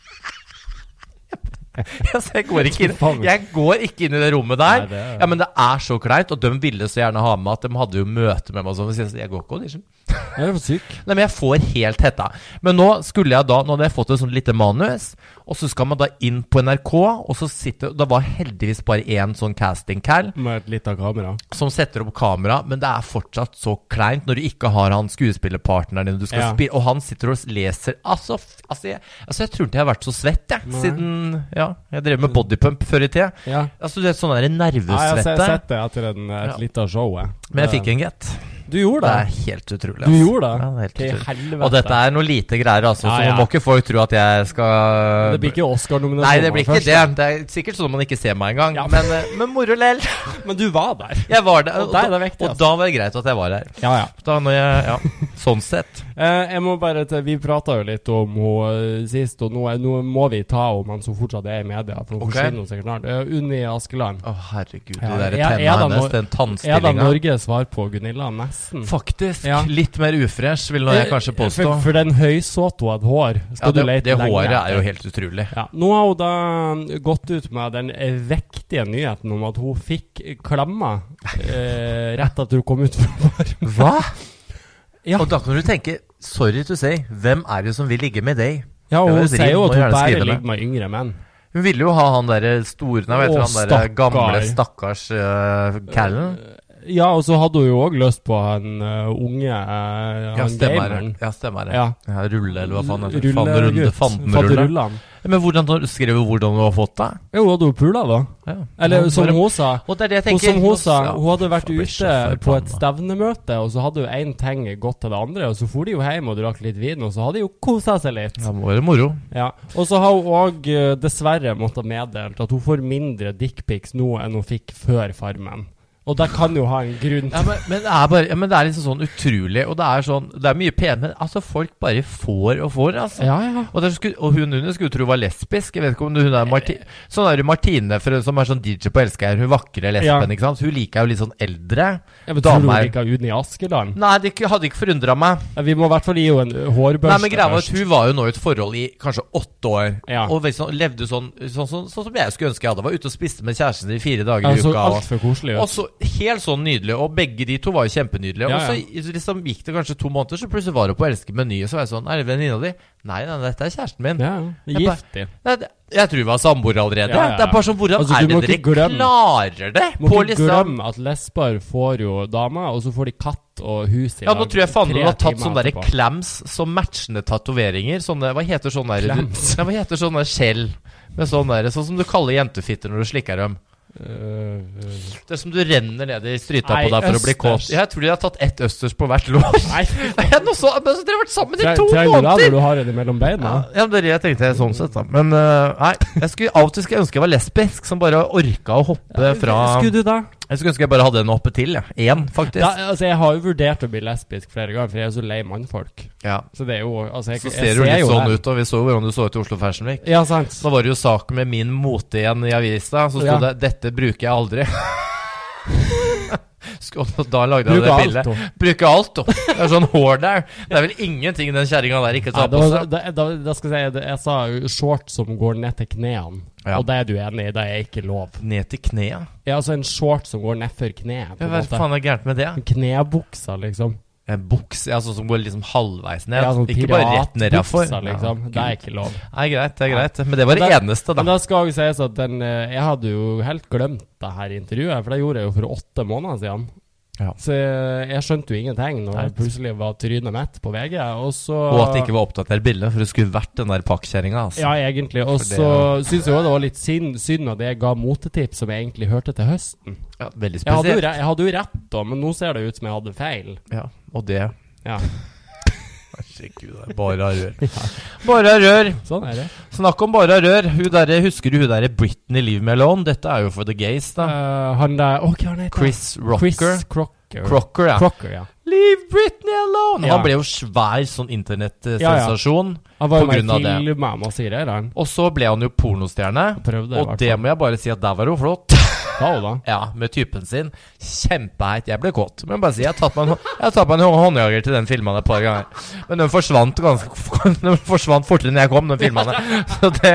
Altså, jeg, går ikke inn, jeg går ikke inn i det rommet der. Nei, det er- Ja, Men det er så kleint, og de ville så gjerne ha med at de hadde jo møte med meg. og sånn, Jeg går ikke audition. Jeg er for syk. Nei, men jeg får helt hetta. Men nå skulle jeg da, nå hadde jeg fått et sånt lite manus, og så skal man da inn på NRK, og så sitter Da var heldigvis bare én sånn casting-cal Med et lite kamera. som setter opp kamera, men det er fortsatt så kleint når du ikke har han skuespillerpartneren din du skal Ja. spille, og han sitter og leser Altså, altså, jeg, altså jeg tror ikke jeg har vært så svett, jeg, Nei. siden Ja, jeg drev med bodypump før i tida. Ja. Altså, du vet, sånn der Ja, jeg har sett det etter en, et Ja. lite show. jeg. Men jeg fikk en get. Du gjorde Det det? er helt utrolig. Du altså. gjorde det? Ja, det helt Til helvete. Og dette er noe lite greier, altså, Ja, så ja. Så må ikke folk tro at jeg skal Det blir ikke Oscar-nominasjon. Nei, det blir ikke først, det. Det er sikkert sånn at man ikke ser meg engang. Ja. Men, eh, men moro lell. Men du var der. Jeg var der, Og og, der og, da, og da var det greit at jeg var her. Ja, ja. Da når jeg, ja, Sånn sett. Eh, jeg må bare til, Vi prata jo litt om henne eh, sist, og nå, er- nå må vi ta om han som fortsatt er i media. For hun Ok. forsvinner sikkert snart. Uh, Unni Askeland. Å, herregud. det de der er- er tennene hennes, den tannstillinga. Er det. Norges svar på Gunilla? Nesten. Faktisk. Ja. Litt mer ufresh, vil jeg kanskje Eh, påstå. For, for den hun hadde hår, skal ja, du det, lete det lenge håret er jo helt utrolig. Ja. Nå har hun da gått ut med den vektige nyheten om at hun fikk klemmer eh, rett etter hun kom ut fra varmen. Hva? Ja. Og da kan du tenke Sorry to say, hvem er det som vil ligge med deg? Ja, og hun sier jo at hun bare ligger med yngre menn. Hun ville jo ha han derre store Nei, vet du, han derre gamle stakkars uh, Callen. Ja, og så hadde hun jo òg lyst på en uh, unge uh, Ja, stemmer det. Ja, stemmer det. Ja. Ja, rulle, eller hva faen heter det? Fanderunde. Fanderulle. Men hvordan skrev hun hvordan hun har fått det? Jo, hadde jo pula, da? Ja. Eller som hun sa. Og det er det jeg Hun tenker. som hun sa, hun hadde vært ute på et stevnemøte, og så hadde jo én ting gått til det andre, og så for de jo hjem og drakk litt vin, og så hadde de jo kosa seg litt. Ja, må være moro. Ja. Og så har hun òg dessverre måttet meddelt at hun får mindre dickpics nå enn hun fikk før Farmen. Og det kan jo ha en grunn Ja, men, men, det er bare, ja, men det er liksom sånn utrolig, og det er sånn Det er mye pene, men altså, folk bare får og får, altså. Ja, ja. Og, skulle, og hun under skulle tro var lesbisk. Jeg vet ikke om hun er Marti Sånn er det Martine, for, som er sånn DJ på Elsker, hun vakre lesben, Ja. ikke sant. Hun liker jo litt sånn eldre. Jeg vet, tror du ikke hun Unni Askeland? Nei, det hadde ikke forundra meg. Ja, Vi må i hvert fall gi henne en hårbørste Nei, men greia var at. Hun var jo nå i et forhold i kanskje åtte år. Ja. Og sånn, levde sånn, sånn, sånn, sånn som jeg skulle ønske jeg hadde. Var ute og spiste med kjæresten i fire dager Ja, i uka. Og, altfor koselig og så Helt sånn nydelig. Og begge de to var jo kjempenydelige. Ja, Og så liksom gikk det kanskje to måneder, så plutselig var hun på Elsker meny, og så var jeg sånn Er det venninna di? Nei, nei, dette er kjæresten min. Ja, ja. Jeg bare- Giftig. Nei, jeg tror vi var samboere allerede. Ja, ja, ja. Det er bare sånn, Hvordan Altså, er det dere glemme- klarer det? Du Må På ikke liksom glemme at lesber får jo dama, og så får de katt og hus i Ja, nå tror jeg faen hun har tatt sånne der klems som matchende tatoveringer. Sånne, hva heter sånne der Clams? Nei, hva heter sånne skjell? Med sånn der, sånn som du kaller jentefitter når du slikker dem. Øh, Det er som du renner ned i stryta Nei, på deg for å bli kåt. Jeg tror de har tatt ett østers på hvert lår. Men så Dere har vært sammen i to trenger du det når måneder! du har det mellom beina? Ja, ja, det er det jeg tenkte sånn sett, da. Men øh, nei. Jeg skulle alltid skulle jeg ønske jeg var lesbisk, som bare orka å hoppe fra Skulle du da? Jeg skulle ønske jeg bare hadde en oppe til. til. Ja. Én, faktisk. da? Altså, jeg har jo vurdert å bli lesbisk flere ganger, for jeg er så lei mannfolk. Ja. Så det er jo altså, jeg, Så jeg ser du litt sånn det. ut, og vi så jo hvordan du så ut i Oslo Fashion Week. Ja, sant. Da var det jo sak med min mote igjen i avisa, så sto Ja. det 'Dette bruker jeg aldri'. Og da lagde jeg det bildet. Bruke alto. Det er sånn hår der. Det er vel ingenting den kjerringa der ikke tar på seg. da, da, da skal jeg si Jeg sa shorts som går ned til knærne, Ja. og det er du enig i? Det er ikke lov. Ned til knea. Ja, altså en shorts som går nedfor kneet. Hva faen er gærent med det? Knebuksa, liksom. En buks ja, sånn som går liksom halvveis ned. Ja, sånn ikke bare rett nedafor. liksom. det er ikke lov. Nei, greit, det er greit. Men det var det det- eneste, Men da. da skal jeg sies at den eh, Jeg hadde jo helt glemt det her intervjuet, for det gjorde jeg jo for åtte måneder siden. Ja. Så jeg, jeg skjønte jo ingenting når jeg plutselig var trynet mitt på VG, og så Og at det ikke var oppdatert bilde, for det skulle vært den der pakkjerringa. Altså. Ja, egentlig. Og For det- så syns jeg òg det var litt synd, synd at jeg ga motetips som jeg egentlig hørte til høsten. Ja, veldig Jeg hadde, jo, spesielt. jeg hadde jo rett, da, men nå ser det ut som jeg hadde feil. Ja, og det Ja, Herregud, det er bare rør. Bare rør. sånn er det. Snakk om bare rør. Hun der, husker du hun derre Britney Leave Me Alone? Dette er jo for the gays, da. Uh, han der hva han heter Chris Rocker. Chris Crocker. Crocker, ja. Crocker, ja. Leave Britney alone! Ja. Han ble jo svær sånn internettsensasjon. Han var På grunn av det. masse greier, han. Og så ble han jo pornostjerne. Prøvde, Og det må jeg bare si at der var hun flott. Da, da? Ja, med typen sin. Kjempeheit. Jeg ble kåt. Men bare si, jeg har tatt meg en, jeg tatt meg en håndjager til den filmen et par ganger. Men den forsvant ganske Den forsvant fortere enn jeg kom, den filmen. Så det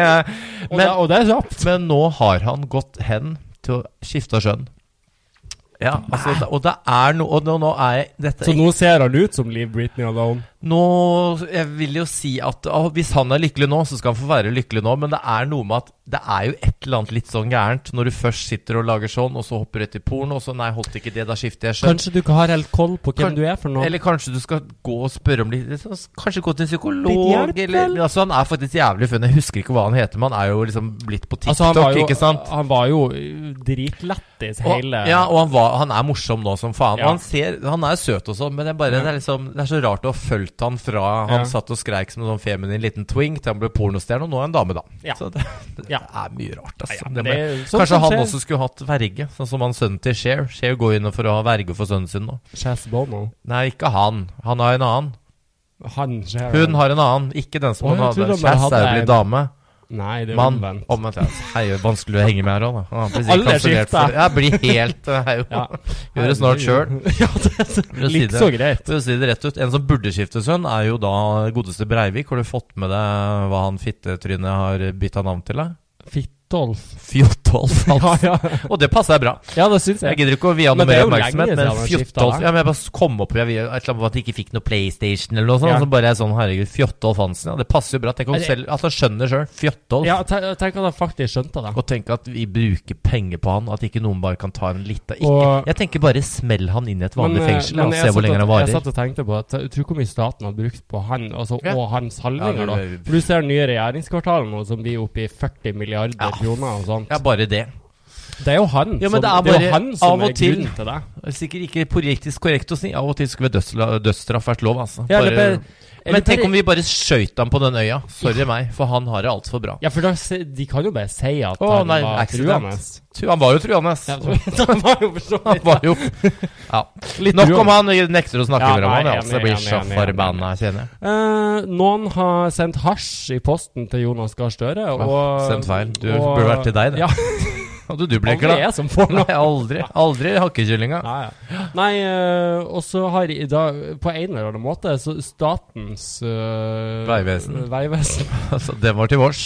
Og, det, og det er kjapt. men nå har han gått hen til å skifte skjønn. Ja, altså, og det er noe Og nå, nå er jeg dette Så nå ser han ut som Leave Britney Alone. Nå, Jeg vil jo si at å, hvis han er lykkelig nå, så skal han få være lykkelig nå. Men det er noe med at det er jo et eller annet litt sånn gærent når du først sitter og lager sånn, og så hopper du etter porno, og så nei, holdt ikke det, da skifter jeg skjønn. Kanskje du ikke har helt koll på hvem Kan- du er for noe? Eller kanskje du skal gå og spørre om litt så Kanskje gå til en psykolog? hjelp, eller, altså, han er faktisk jævlig funny. Jeg husker ikke hva han heter, men han er jo liksom blitt på TikTok, Altså, han var jo, ikke sant? Han var jo uh, dritlættis Og, hele ja, og han, var, han er morsom nå som faen. Ja. Han, ser, han er søt og sånn, men det er, bare, Ja. det, er liksom, det er så rart å ha fulgt han fra han Ja. satt og skreik som en sånn feminin liten twink til han ble pornostjerne, og nå er han dame, da. Ja. Så det, det Ja. er mye rart, altså. Det det er jo sånn Kanskje han skjer. også skulle hatt verge, sånn som han sønnen til Cher. Cher går inn for å ha verge for sønnen sin nå. Bono. Nei, ikke han. Han har en annen. Han Cher, Hun har en annen, ikke den som oh, han jeg hadde. Chas er jo blitt en. dame. Nei, det er Man, omvendt. Omvendt. Ja. Hei, vanskelig å henge med her òg, da. Ah, Alle skifter. Jeg blir helt det er Ja. Gjør det snart sjøl. ja, litt det. så greit. For å si det rett ut, En som burde skifte sønn, er jo da godeste Breivik. Har du fått med deg hva han fittetrynet har bytta navn til? da? Fittolf. Fjotolf. Altså. ja. Og det passer bra. ja, det synes Jeg jeg. gidder ikke å vie han noe mer er oppmerksomhet, men fjottolf Fjotolf. Ja, men jeg bare kom opp vil- et eller annet med at de ikke fikk noe PlayStation eller noe sånt. Ja. Og så bare sånn, herregud, Fjotolf Hansen. Ja, det passer jo bra. Tenk om det- selv, at han skjønner sjøl. Fjotolf. Ja, tenk at han faktisk skjønte det. Og tenk at vi bruker penger på han, at ikke noen bare kan ta en lita Og- Jeg tenker bare smell han inn i et vanlig Men, eh, fengsel men og se hvor lenge han varer. Jeg satt og tenkte på at tror hvor mye staten har brukt på han altså, Ja. og hans handlinger. Ja, da For Du ser nye regjeringskvartalet nå som blir oppe i 40 milliarder Kroner og sånt. Ja, bare det. Det er jo han Ja, men som, det er det er han som er til- grunnen til det. Det er Sikkert ikke politisk korrekt å si. Av og til skulle dødsstraff vært lov, altså. Ja, Bare- eller bare- eller Men tenk om vi bare skøyt ham på den øya. Sorry meg, for han har det altfor bra. Ja, for da, de kan jo bare si at oh, han nei, var truende. Han var jo truende. Ja, han var jo for så vidt var jo Ja. Nok om han. Nekter å snakke Ja, ham. Altså. Blir så forbanna, kjenner jeg. Uh, noen har sendt hasj i posten til Jonas Gahr Støre. Og, sendt feil. Du og- burde vært til deg, det. Ja, Hadde du da. aldri jeg som får noe. Nei, aldri. Aldri hakkekyllinga. Nei, ja. Nei eh, og så har i dag På en eller annen måte så Statens eh, Veivesen. Veivesen. Altså, den var til vårs.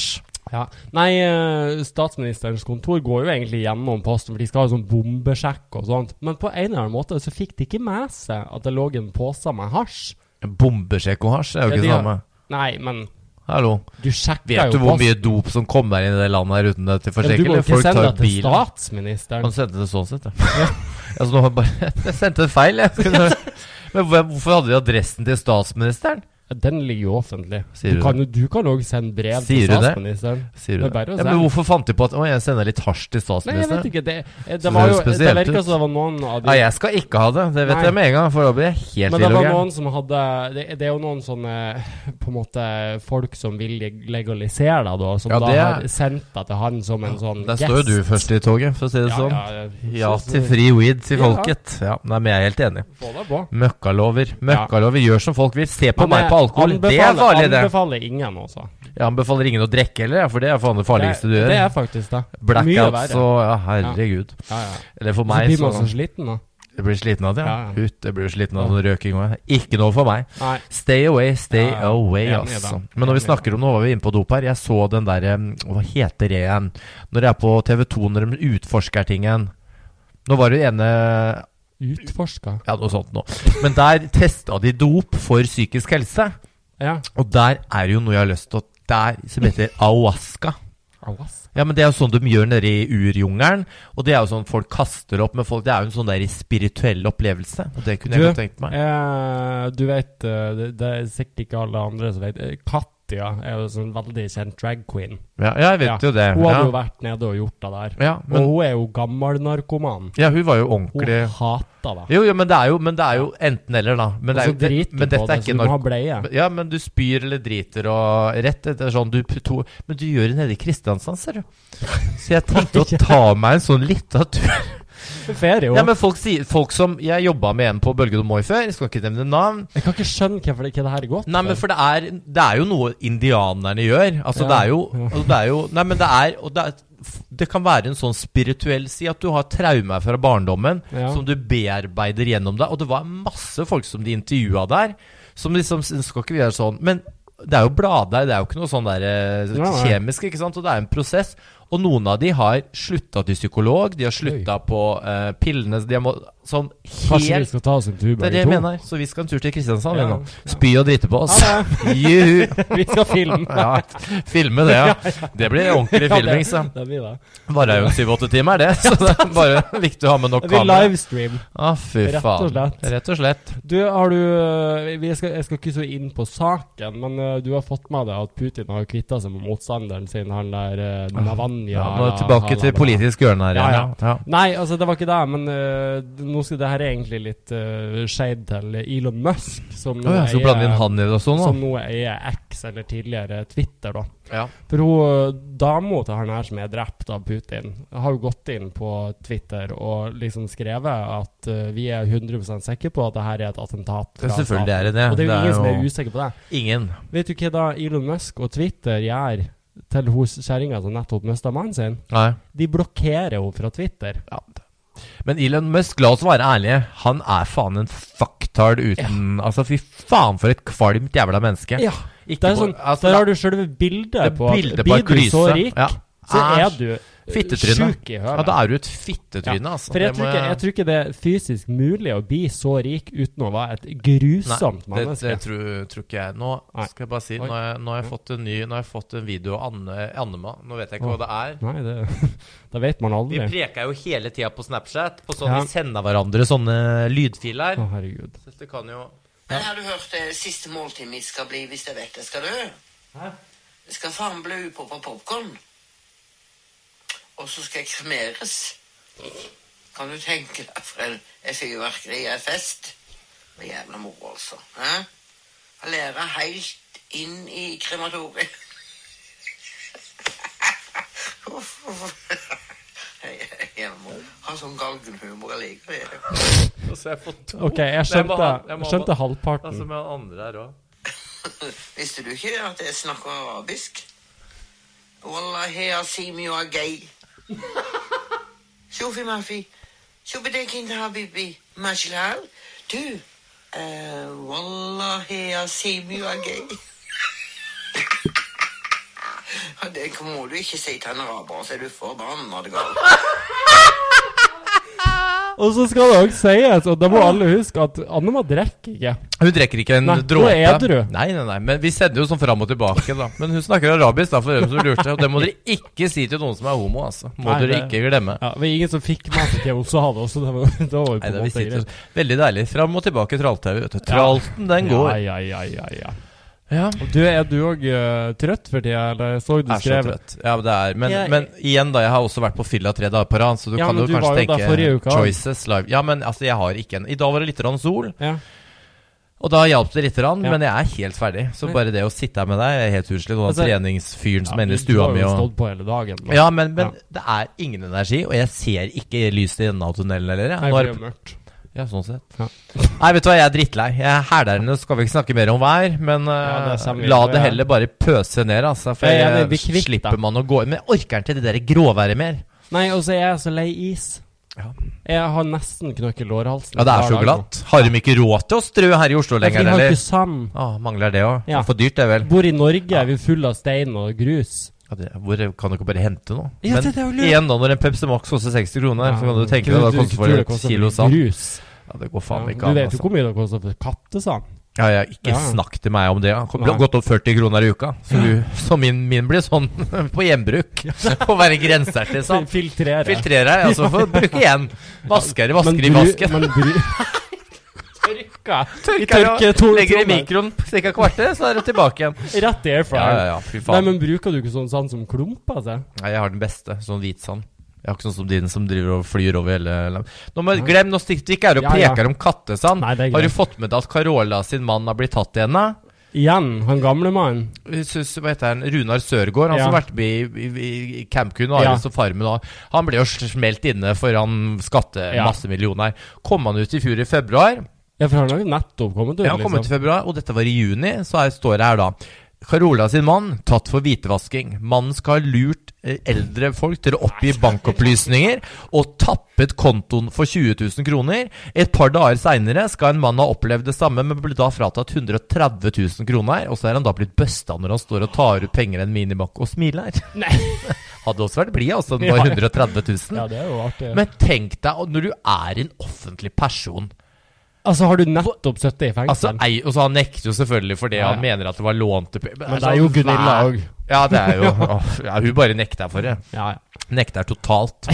Ja. Nei, eh, statsministerens kontor går jo egentlig gjennom posten, for de skal ha sånn bombesjekk og sånt. Men på en eller annen måte så fikk de ikke med seg at det lå en pose med hasj. Bombesjekk og hasj er jo Ja, ikke de det har- samme. Nei, men Hallo. du Vet du hvor mye dop som kommer inn i det landet her uten det til ja, Du forsikring? må ikke sende det til statsministeren. Han sendte det sånn sett, ja. altså, nå har jeg bare Jeg sendte det feil, jeg. Men hvorfor hadde de adressen til statsministeren? Den ligger jo offentlig. Sier du du kan òg sende brev Sier til det? statsministeren. Sier du er det? Ja, men hvorfor fant de på at Å, jeg sender litt hasj til statsministeren? Nei, jeg vet ikke. Det, det, det var jo Det virka som det var noen av de Ja, jeg skal ikke ha det. Det vet Nei. jeg med en gang, for da blir jeg helt Men det var noen som hadde det, det er jo noen sånne På en måte folk som vil legalisere deg, da. Som Ja, da det har sendt det til han som en sånn Der står jo du først i toget, for å si det Ja, sånn. ja, til fri weed til folket. Ja, Nei, men jeg er helt enig. Det på. Møkkalover. Møkkalover gjør som folk vil. Se på meg jeg på alkohol. Det er farlig, det. Anbefaler ingen, også. Jeg anbefaler ingen å drikke heller, for det er faen det farligste du gjør. det er faktisk det. Blackouts og Ja, herregud. Ja, ja. Eller for Så blir man så sliten, da. Jeg blir sliten av det, ja. Ja, ja. Ut, jeg blir sliten av sånn røking òg. Ikke noe for meg. Nei. Stay away, stay Ja, ja. away, altså. Men når vi snakker om Nå var vi inne på dop her. Jeg så den derre Hva heter det igjen? Når jeg er på TV2 når de utforsker tingen. Nå var det jo ene Utforska. Ja, noe sånt noe. Men der testa de dop for psykisk helse. Ja. Og der er jo noe jeg har lyst til å Der som heter ayahuasca. Alas. Ja, men Det er jo sånn de gjør nede i urjungelen. Og det er jo sånn folk kaster opp med folk. Det er jo en sånn der spirituell opplevelse. Og det kunne jeg Du, godt tenkt meg. Eh, du vet eh, det, det er sikkert ikke alle andre som vet eh, Katja er jo sånn veldig kjent drag queen. Ja, jeg vet Ja. jo det. Hun hadde Ja. jo vært nede og gjort det der. Ja, og hun er jo gammel narkoman. ja, hun var jo Hun ordentlig hater det. Jo, jo, men det er jo, men det er jo enten eller, da. Men, det er så jo, det, men dette det, er ikke narko... Ja, men du spyr eller driter og Rett etter sånn du to, Men du gjør det nede i Kristiansand, ser du. Så jeg tenkte å ta meg en sånn lita tur. Ferie òg. Ja, men folk sier Folk som Jeg jobba med en på Bølgen og Moi før, jeg skal ikke nevne navn. jeg kan ikke skjønne hvorfor det, hva det her er godt Nei, men for det er, det er jo noe indianerne gjør. Altså, Ja, det er jo, altså, det er jo Nei, men det er, og det er Det kan være en sånn spirituell si at du har traumer fra barndommen Ja. som du bearbeider gjennom deg. Og det var masse folk som de intervjua der, som liksom Skal ikke vi gjøre sånn? Men det er jo bladdeig, det er jo ikke noe sånn der eh, kjemisk, ikke sant? Og det er en prosess. Og noen av de har slutta til psykolog, de har slutta på uh, pillene De har må, sånn Kanskje vi skal ta oss en tur Det det jeg mener. Så vi skal en tur til Kristiansand Ja. Spy og drite på oss. Juhu! Vi skal filme. Ja, filme det, ja. Det blir ordentlig filming, så. det, blir det. Varer jo syv-åtte timer, det. Så det er bare viktig å ha med nok Det blir kamera. livestream. Ah, fy Rett og slett. Rett og slett. Du, har du vi skal, Jeg skal ikke så inn på saken, men uh, du har fått med deg at Putin har kvitta seg med motstanderen sin, han der uh, Navanja Ja, nå er tilbake til politisk hjørne her Ja. Ja, ja. Nei, altså det var ikke det, men uh, nå skal det her er egentlig litt uh, shade til Elon Musk, som nå Å ja, så er, inn han i det også som nå? er X, eller tidligere Twitter, da. Ja. For hun øh, dama til han her som er drept av Putin, har jo gått inn på Twitter og liksom skrevet at uh, vi er 100% sikre på at det her er et attentat. Ja, selvfølgelig er det det. Og det er jo Det er ingen som er jo- usikker på det. Ingen. Vet du hva da Elon Musk og Twitter gjør til hos kjerringa som nettopp mista mannen sin? Nei. De blokkerer henne fra Twitter. Ja. Men Elon Musk, la oss være ærlige, han er faen en fucktard uten Altså, fy faen for et kvalmt jævla menneske. Ja. Ikke Det er på- sånn, altså, der har du sjølve bildet det er på at bildet på blir du så rik, Ja. så er du Fittetryne. Ja, da er du et fittetryne, altså. For jeg Det tror, ikke, jeg tror ikke det er fysisk mulig å bli så rik uten å være et grusomt Nei, det, menneske. det tror, tror ikke jeg. Nå Nei. skal jeg bare si Nå har jeg, nå har jeg fått en ny Nå har jeg fått en video av Anne, Annema. Nå vet jeg ikke Åh. hva det er. Nei, det, det vet man aldri. Vi preker jo hele tida på Snapchat. På sånn Ja. Vi sender hverandre sånne lydfiler. Å, herregud. Så det kan jo ja. har du hørt det siste måltid mitt skal bli hvis jeg vet det? skal du? Hæ? Det skal faen bli upoppa popkorn. Og så skal jeg kremeres. Kan du tenke deg for en, en fyrverkeri en fest? Det er jævla moro, altså. Jeg lærer helt inn i krematoriet. Jeg jævla moro. Har sånn galgenhumor jeg liker det. Og jeg fått to. Ok, jeg skjønte, jeg må skjønte halvparten. Altså med han andre her òg. Visste du ikke at jeg snakker arabisk? Wallahi asimi wa gay. شوفي ما في شو بدك انت حبيبي ماشي الحال du eh, والله يا سيمي var gay Ja, Det må du ikke si til en araber, så er du forbanna gal. Og så skal det også sies, og da må alle huske at Annema drikker ikke. Hun drikker ikke en Nei, hun dråpe. er edru. Nei, nei, nei, men vi sender jo sånn fram og tilbake, da. Men hun snakker arabisk, da, for dem som lurte. Og det må dere ikke si til noen som er homo, altså. Må Nei, dere det- ikke glemme. Ja, det var ingen som fikk med til oss å ha det så det var, det var på Nei, en måte greit. veldig deilig. Fram og tilbake Trall-TV, vet du. Tralten, den går. Ja, ja, ja, ja, ja. Ja. Du, er du òg trøtt for tida, eller så du Er så skrev trøtt. Ja, det er Men, Jeg- men igjen, da. Jeg har også vært på fylla tre dager på rad, så du Ja, kan jo du kanskje tenke. Choices live. Ja, men altså, jeg har ikke en I dag var det litt rann sol, Ja. og da hjalp det litt, grann, Ja. men jeg er helt ferdig. Så bare det å sitte her med deg er helt utslitt. Og Altså- treningsfyren som Ja, er inne i stua mi og stått på hele dagen. da. Ja, men, men Ja. det er ingen energi, og jeg ser ikke lyset i enden av tunnelen heller. jeg. Nei, Nå er det mørkt. Ja, sånn sett. Ja. Nei, vet du hva, jeg er drittlei. Jeg er hælærende, skal vi ikke snakke mer om vær, men Ja, det eh, la det heller bare pøse ned, altså. For ja, er jeg, kvitt slipper man å gå Men jeg orker ikke det der gråværet mer. Nei, og så er jeg så lei is. Ja. Jeg har nesten knøkket lårhalsen. Ja, det er så glatt. Har de ikke råd til å strø her i Oslo lenger, eller? Vi har ikke sand. Ah, mangler det òg. Ja. For dyrt, det vel. Bor i Norge, er vi fulle av stein og grus. Ja, hvor kan du ikke bare hente noe? Ja, Men det- det igjen, da, når en Pepsi Max koster 60 kroner, så kan du tenke deg hva det koster for et kilo sand. Grus. Ja, det går faen Ja, ikke du vet jo altså. hvor mye det koster for kattesand. Ja, ja, ikke Ja. snakk til meg om det. Han har gått opp 40 kroner i uka. Så, du, så min, min blir sånn på gjenbruk. Å være grensert, liksom. Filtrere. Filtrerer så altså. Får bruke igjen. Vasker, vasker i vasken. Men bru... Tørka. Vi Tørker tørker og to legger i mikroen ca. kvarter, så er det tilbake igjen. Rett i air Ja, ja, ja, fy Nei, men bruker du ikke sånn sand som klumper seg? Nei, jeg har den beste. Sånn hvit sand. Jeg har ikke sånn som din som driver og flyr over hele landet. Nå Glem, nå stikker vi ikke her og Ja, ja. preker om kattesand. Nei, Har du fått med deg at Carola sin mann har blitt tatt igjen? da? Igjen, han gamle mannen. Hva heter han? Runar Sørgaard, han Ja. som har vært med i, i, i Camcoon og Ja. Og Farmen. Og han ble jo smelt inne for han skatte Ja. masse millioner. Kom han ut i fjor i februar? Ja, for han har jo nettopp kommet ut. Ja, han kom ut i februar, og dette var i juni. Så her står det her da Carola sin mann tatt for hvitevasking. Mannen skal ha lurt eh, eldre folk til å oppgi bankopplysninger og tappet kontoen for 20 000 kroner. Et par dager seinere skal en mann ha opplevd det samme, men ble da fratatt 130 000 kroner. Og så er han da blitt busta når han står og tar ut penger i en minibank og smiler. Nei. Hadde også vært blid, altså. Det var 130 000. Ja, det er jo artig. Men tenk deg når du er en offentlig person altså, har du nettopp sittet i Altså, ei, og så Han nekter jo selvfølgelig fordi Ja, ja. han mener at det var lånte penger. Men det er jo Gunilla òg. Ja, det er jo åh, ja, Hun bare nekter for det. Ja, ja. Nekter totalt.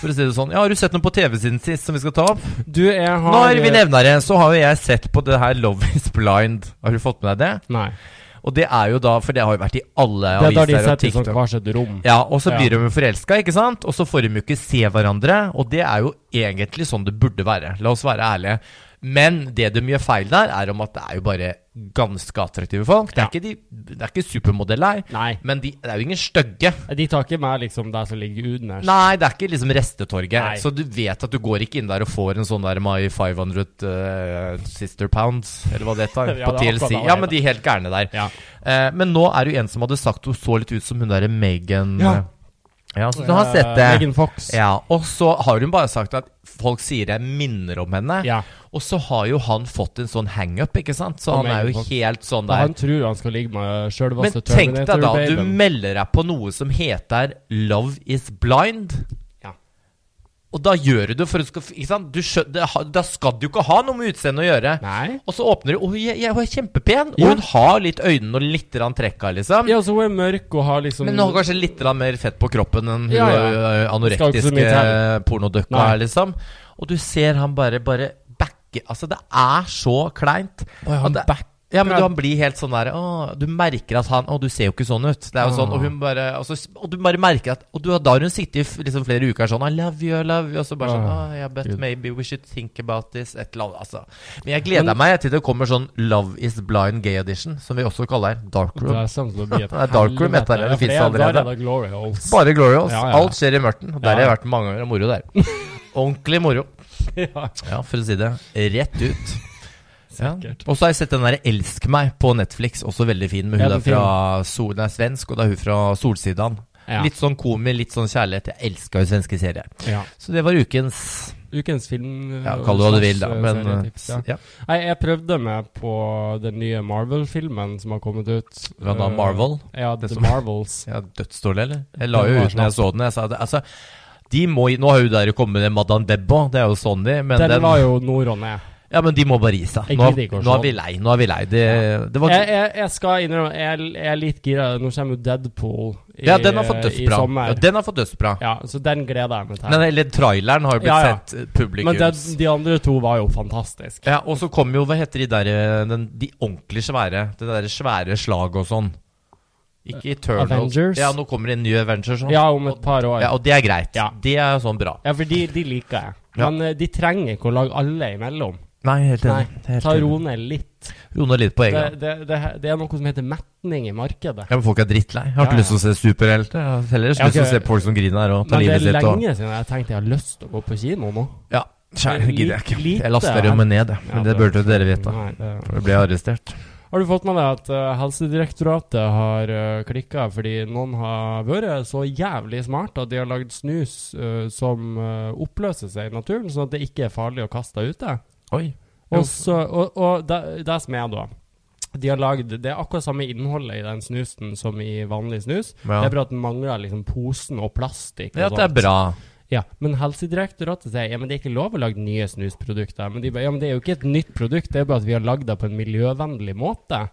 For å si det sånn. Ja, Har du sett noe på TV siden sist som vi skal ta opp? Du, jeg har Når vi nevner det, så har jo jeg sett på det her Love is blind. Har du fått med deg det? Nei. Og det er jo da For det har jo vært i alle aviser. Det er da de setter sånn TikTok. sitt rom. Ja, og så Ja. de forelska, ikke sant? Og så får de jo ikke se hverandre. Og det er jo egentlig sånn det burde være. La oss være ærlige. Men det de gjør feil der, er om at det er jo bare ganske attraktive folk. Det er Ja. ikke, de, det er ikke supermodeller, Nei. men de, det er jo ingen stygge. De tar ikke med liksom det som ligger underst. Nei, det er ikke liksom restetorget. Nei. Så du vet at du går ikke inn der og får en sånn der My 500 uh, Sister Pounds, eller hva det heter, Ja, på TLC. Ja, men de er helt gærne der. Ja. Uh, men nå er det jo en som hadde sagt hun så litt ut som hun derre Megan Ja. Ja, så du har sett det. Megan Fox. Ja, og så har hun bare sagt at folk sier jeg minner om henne. Ja. Og så har jo han fått en sånn hangup, ikke sant? Så han er jo helt sånn Og der. han tror han skal ligge med Men tenk deg da, du melder deg på noe som heter Love is blind. Og da gjør du det for ikke sant? Du skjø, det, Da skal du ikke ha noe med utseendet å gjøre. Nei. Og så åpner du Og hun er kjempepen! Ja. Og hun har litt øynene og litt trekka, liksom. Ja, så hun er mørk og har liksom Men hun har kanskje litt mer fett på kroppen enn hun Ja, ja. ø, Skal ikke så mye anorektiske pornodøkka er, liksom. Og du ser han bare bare backe Altså, det er så kleint. Oi, han Og det-. Ja, men du, han blir helt sånn der å, Du merker at han Å, du ser jo ikke sånn ut. Det er jo sånn, og hun bare og, så, og du bare merker at Og du, da har hun sittet i liksom flere uker sånn I love you, I love you. Og så bare sånn oh, yeah, But maybe we should think about this. Et eller annet, altså. Men jeg gleder Men- meg til det kommer sånn Love is blind gay edition, som vi også kaller Dark Det room. sånn det er dark room etter det, det fins er- allerede. Er glory holes. Bare Glory Holes. Ja, ja. Alt skjer i mørten. Der har jeg vært mange ganger moro der. Ordentlig moro. ja. Ja, for å si det rett ut. Ja. Og så har jeg sett den der Elsk meg på Netflix, også veldig fin. Med hun Ja, er fra Sol, er svensk, og det er hun fra Solsidan. Ja. Litt sånn komi, litt sånn kjærlighet. Jeg elsker jo svenske serier. ja. Så det var ukens Ukens film Ja, kall det hva du vil, da. Men serietips, ja. uh, ja. Nei, jeg prøvde meg på den nye Marvel-filmen som har kommet ut. Hva da, Øh, Marvel? Ja, The som- Marvels. ja dødsdårlig, eller? Jeg la jo ut når jeg så den. Jeg sa det, altså de må, Nå har jo dere kommet med Madame Debba, det er jo Sonny, men Den den, la jo nord og ned. Ja, men de må bare gi seg. Nå, nå er vi lei. Nå er vi lei. Det, det var Jeg, jeg, jeg skal innrømme, jeg, jeg er litt gira. Nå kommer jo Deadpool i, Ja, den har fått dødsbra. Ja, den har fått dødsbra. Ja, så den gleder jeg meg til. Men eller traileren har jo blitt Ja, sett eh, publikums. Men den, de andre to var jo fantastiske. Ja, og så kom jo, hva heter de der eh, den, De ordentlig svære. Det der svære slaget og sånn. Ikke Eternals. Avengers? Ja, nå kommer det en ny Avengers. Sånn. Ja, om et par år. Ja, og det er greit. Ja. Det er sånn bra. Ja, for de, de liker jeg. Men eh, de trenger ikke å lage alle imellom. Nei, helt Nei, enig. Helt Ta ro ned litt. Ro ned litt på Det, egen. det, det, det er noe som heter metning i markedet. Ja, men folk er drittlei. Jeg har ikke Ja, lyst til å se superhelter. Jeg har heller lyst Ja, til å se folk som griner og tar Men det er lenge Og... siden jeg har tenkt jeg har lyst til å gå på kino nå. Ja, Kjære, det gidder jeg ikke. Lite- Jeg laster jo meg ned, jeg. Men Ja, det burde dere vite. Nei, det- jeg ble arrestert. Har du fått med deg at uh, Helsedirektoratet har uh, klikka fordi noen har vært så jævlig smart at de har lagd snus uh, som uh, oppløser seg i naturen, sånn at det ikke er farlig å kaste ute? Oi. Og, så, og, og det, det som er da de har lagd, Det er akkurat samme innholdet i den snusen som i vanlig snus. Ja. Det er bare at den mangler liksom posen og plastikk. Ja, og det er bra. Ja, Men Helsedirektoratet sier ja, men det er ikke lov å lage nye snusprodukter. Men de ba, ja, men det er jo ikke et nytt produkt, det er bare at vi har lagd det på en miljøvennlig måte.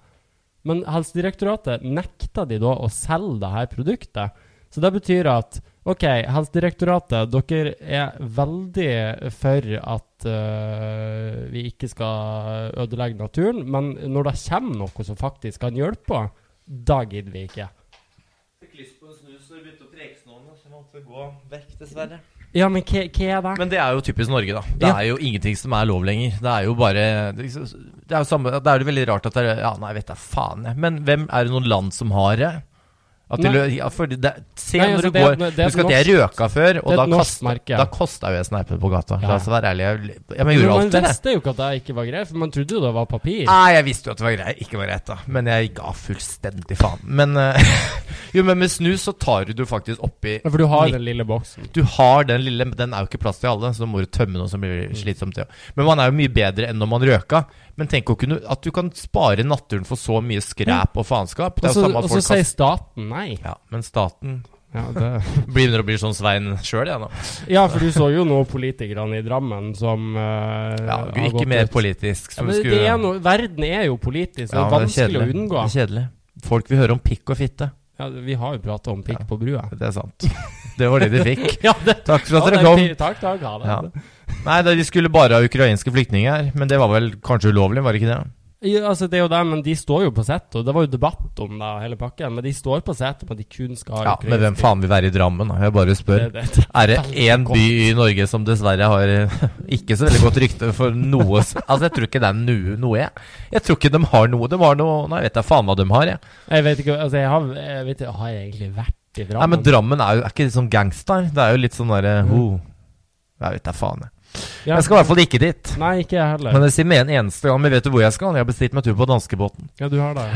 Men Helsedirektoratet nekta de da å selge det her produktet. Så det betyr at OK, Helsedirektoratet, dere er veldig for at uh, vi ikke skal ødelegge naturen, men når det kommer noe som faktisk kan hjelpe, da gidder vi ikke. Fikk lyst på en snus når du begynte å preke noen, så jeg måtte gå vekk, dessverre. Ja, men hva, hva er det? Men det er jo typisk Norge, da. Det Ja. er jo ingenting som er lov lenger. Det er jo bare Det er jo samme det er veldig rart at det er Ja, nei, vet da faen, jeg. Men hvem er det noen land som har det? At du, ja, for det, se Nei, når altså, du går et- Husk at jeg røka før, og da kosta, merke. da kosta jo jeg sneipen på gata. Ja. La oss være ærlige. Jeg- Ja, jeg gjorde man alltid det. visste jo ikke at det ikke var greit, for man trodde jo det var papir. Nei, jeg visste jo at det var greit, ikke var greit, da. Men jeg ga fullstendig faen. Men uh, Jo, men med snus så tar du det faktisk oppi Ja, For du har den lille boksen. Du har den lille men Den er jo ikke plass til alle, så da må du tømme noe som blir slitsomt. Ja. Men man er jo mye bedre enn når man røka. Men tenk å kunne, at du kan spare naturen for så mye skræp og faenskap. Og er så sier staten nei. ja, Men staten Ja, det. begynner å bli sånn Svein sjøl, jeg, nå. ja, for du så jo nå politikerne i Drammen som uh, Ja, ikke mer ut. politisk. Ja, skulle, det er noe, verden er jo politisk, Ja, det er vanskelig å unngå. Det er kjedelig. Folk vil høre om pikk og fitte. Ja, vi har jo prata om pikk på brua. Det er sant. Det var det de fikk. Ja, det, Takk for at dere er kom. Takk, takk. Ha det. Nei, da, de skulle bare ha ukrainske flyktninger, men det var vel kanskje ulovlig, var det ikke det? Ja, altså det er jo det, men de står jo på sett, og det var jo debatt om det, hele pakken. Men de står på sett om at de kun skal ha Ja, Men hvem faen vil være i Drammen? da? Jeg bare spør. Det, det, Er det én by i Norge som dessverre har eh, ikke så veldig godt rykte for noe Altså, jeg tror ikke det er noe, noe jeg. Jeg tror ikke de har noe. De har noe Nei, jeg vet da faen hva de har, jeg. Jeg vet ikke, altså jeg har, jeg vet har jeg egentlig vært i Drammen? Nei, men Drammen er jo er ikke litt sånn gangster. Det er jo litt sånn derre Mm. oh. Jeg vet da faen, jeg. Ja. Jeg skal i hvert fall ikke dit. Nei, ikke jeg heller. Men jeg sier med en eneste gang. Men vet du hvor jeg skal? Jeg har bestilt meg tur på danskebåten. ja, du har det.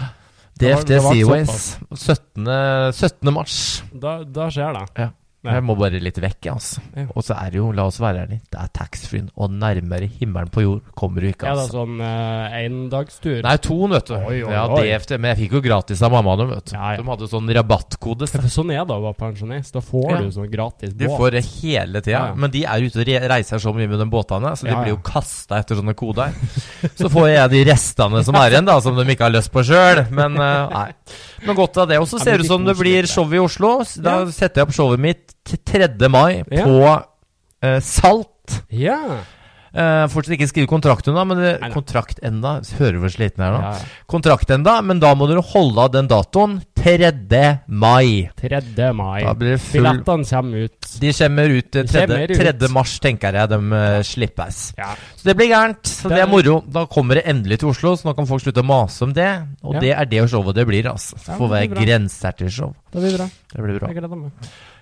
DFD Seaways. 17. 17. mars. Da, da skjer det. Ja. Jeg må bare litt vekk, altså. Ja. Og så er det jo, la oss være ærlige, det er taxfree, og nærmere himmelen på jord kommer du ikke, altså. Ja, det er sånn uh, endagstur? Nei, to, vet du. Oi, oi, ja, oi. DFT, men jeg fikk jo gratis av mamma dem, vet du. Ja. De hadde sånn rabattkode. Så. sånn er det å være pensjonist. Da får du sånn gratis Du båt. får det hele tida, men de er ute og reiser så mye med de båtene, så de blir jo kasta etter sånne koder. Så får jeg de restene som er igjen, da, som de ikke har lyst på sjøl. Men eh, nei. Men godt av det. Og så ser det ut som det blir show i Oslo. Da setter jeg opp showet mitt 3. mai Ja. på eh, Salt. Ja. Uh, fortsatt ikke skrive kontrakt ennå, men det, kontrakt enda Hører hvor sliten jeg er nå. ja. ja. Kontrakt enda, men da må dere holde av den datoen. 3. mai. 3. mai. Da blir det full Billettene kommer ut. De kommer ut eh, De 3. kommer ut. 3. mars, tenker jeg de uh, slippes. Ja. Så det blir gærent. Så det Det- er moro. Da kommer det endelig til Oslo, så nå kan folk slutte å mase om det. Og Ja. det er det showet det blir, altså. Ja, Det får være grenser til show. Det blir bra. Det blir bra. Jeg gleder meg.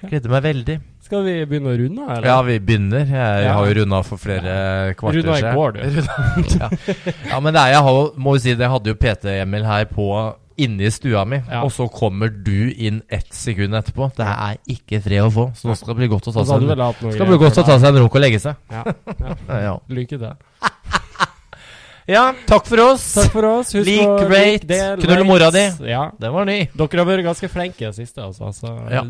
Gleder meg veldig. Skal vi begynne å runde, eller? Ja, vi begynner. Jeg Ja. har jo runda for flere kvarter Runda i går, du. ja. ja, men det er, jeg har, må jo si det, jeg hadde jo PT-Emil her på inne i stua mi, Ja. og så kommer du inn ett sekund etterpå. Det er ikke fred å få, så nå skal det bli godt å ta seg en, skal bli godt å ta seg en runk og legge seg. Ja. ja. Lykke til. ja, takk for oss. Takk for oss. Husk Lik, å rate, del, knull mora di. Ja. Den var ny. Dere har vært ganske flinke i siste, altså. Så, Ja.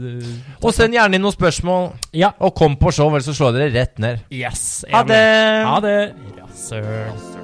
Og send gjerne inn noen spørsmål, Ja. og kom på show, ellers så slår dere rett ned. Yes. Ha det! Ha det. Rasshøl.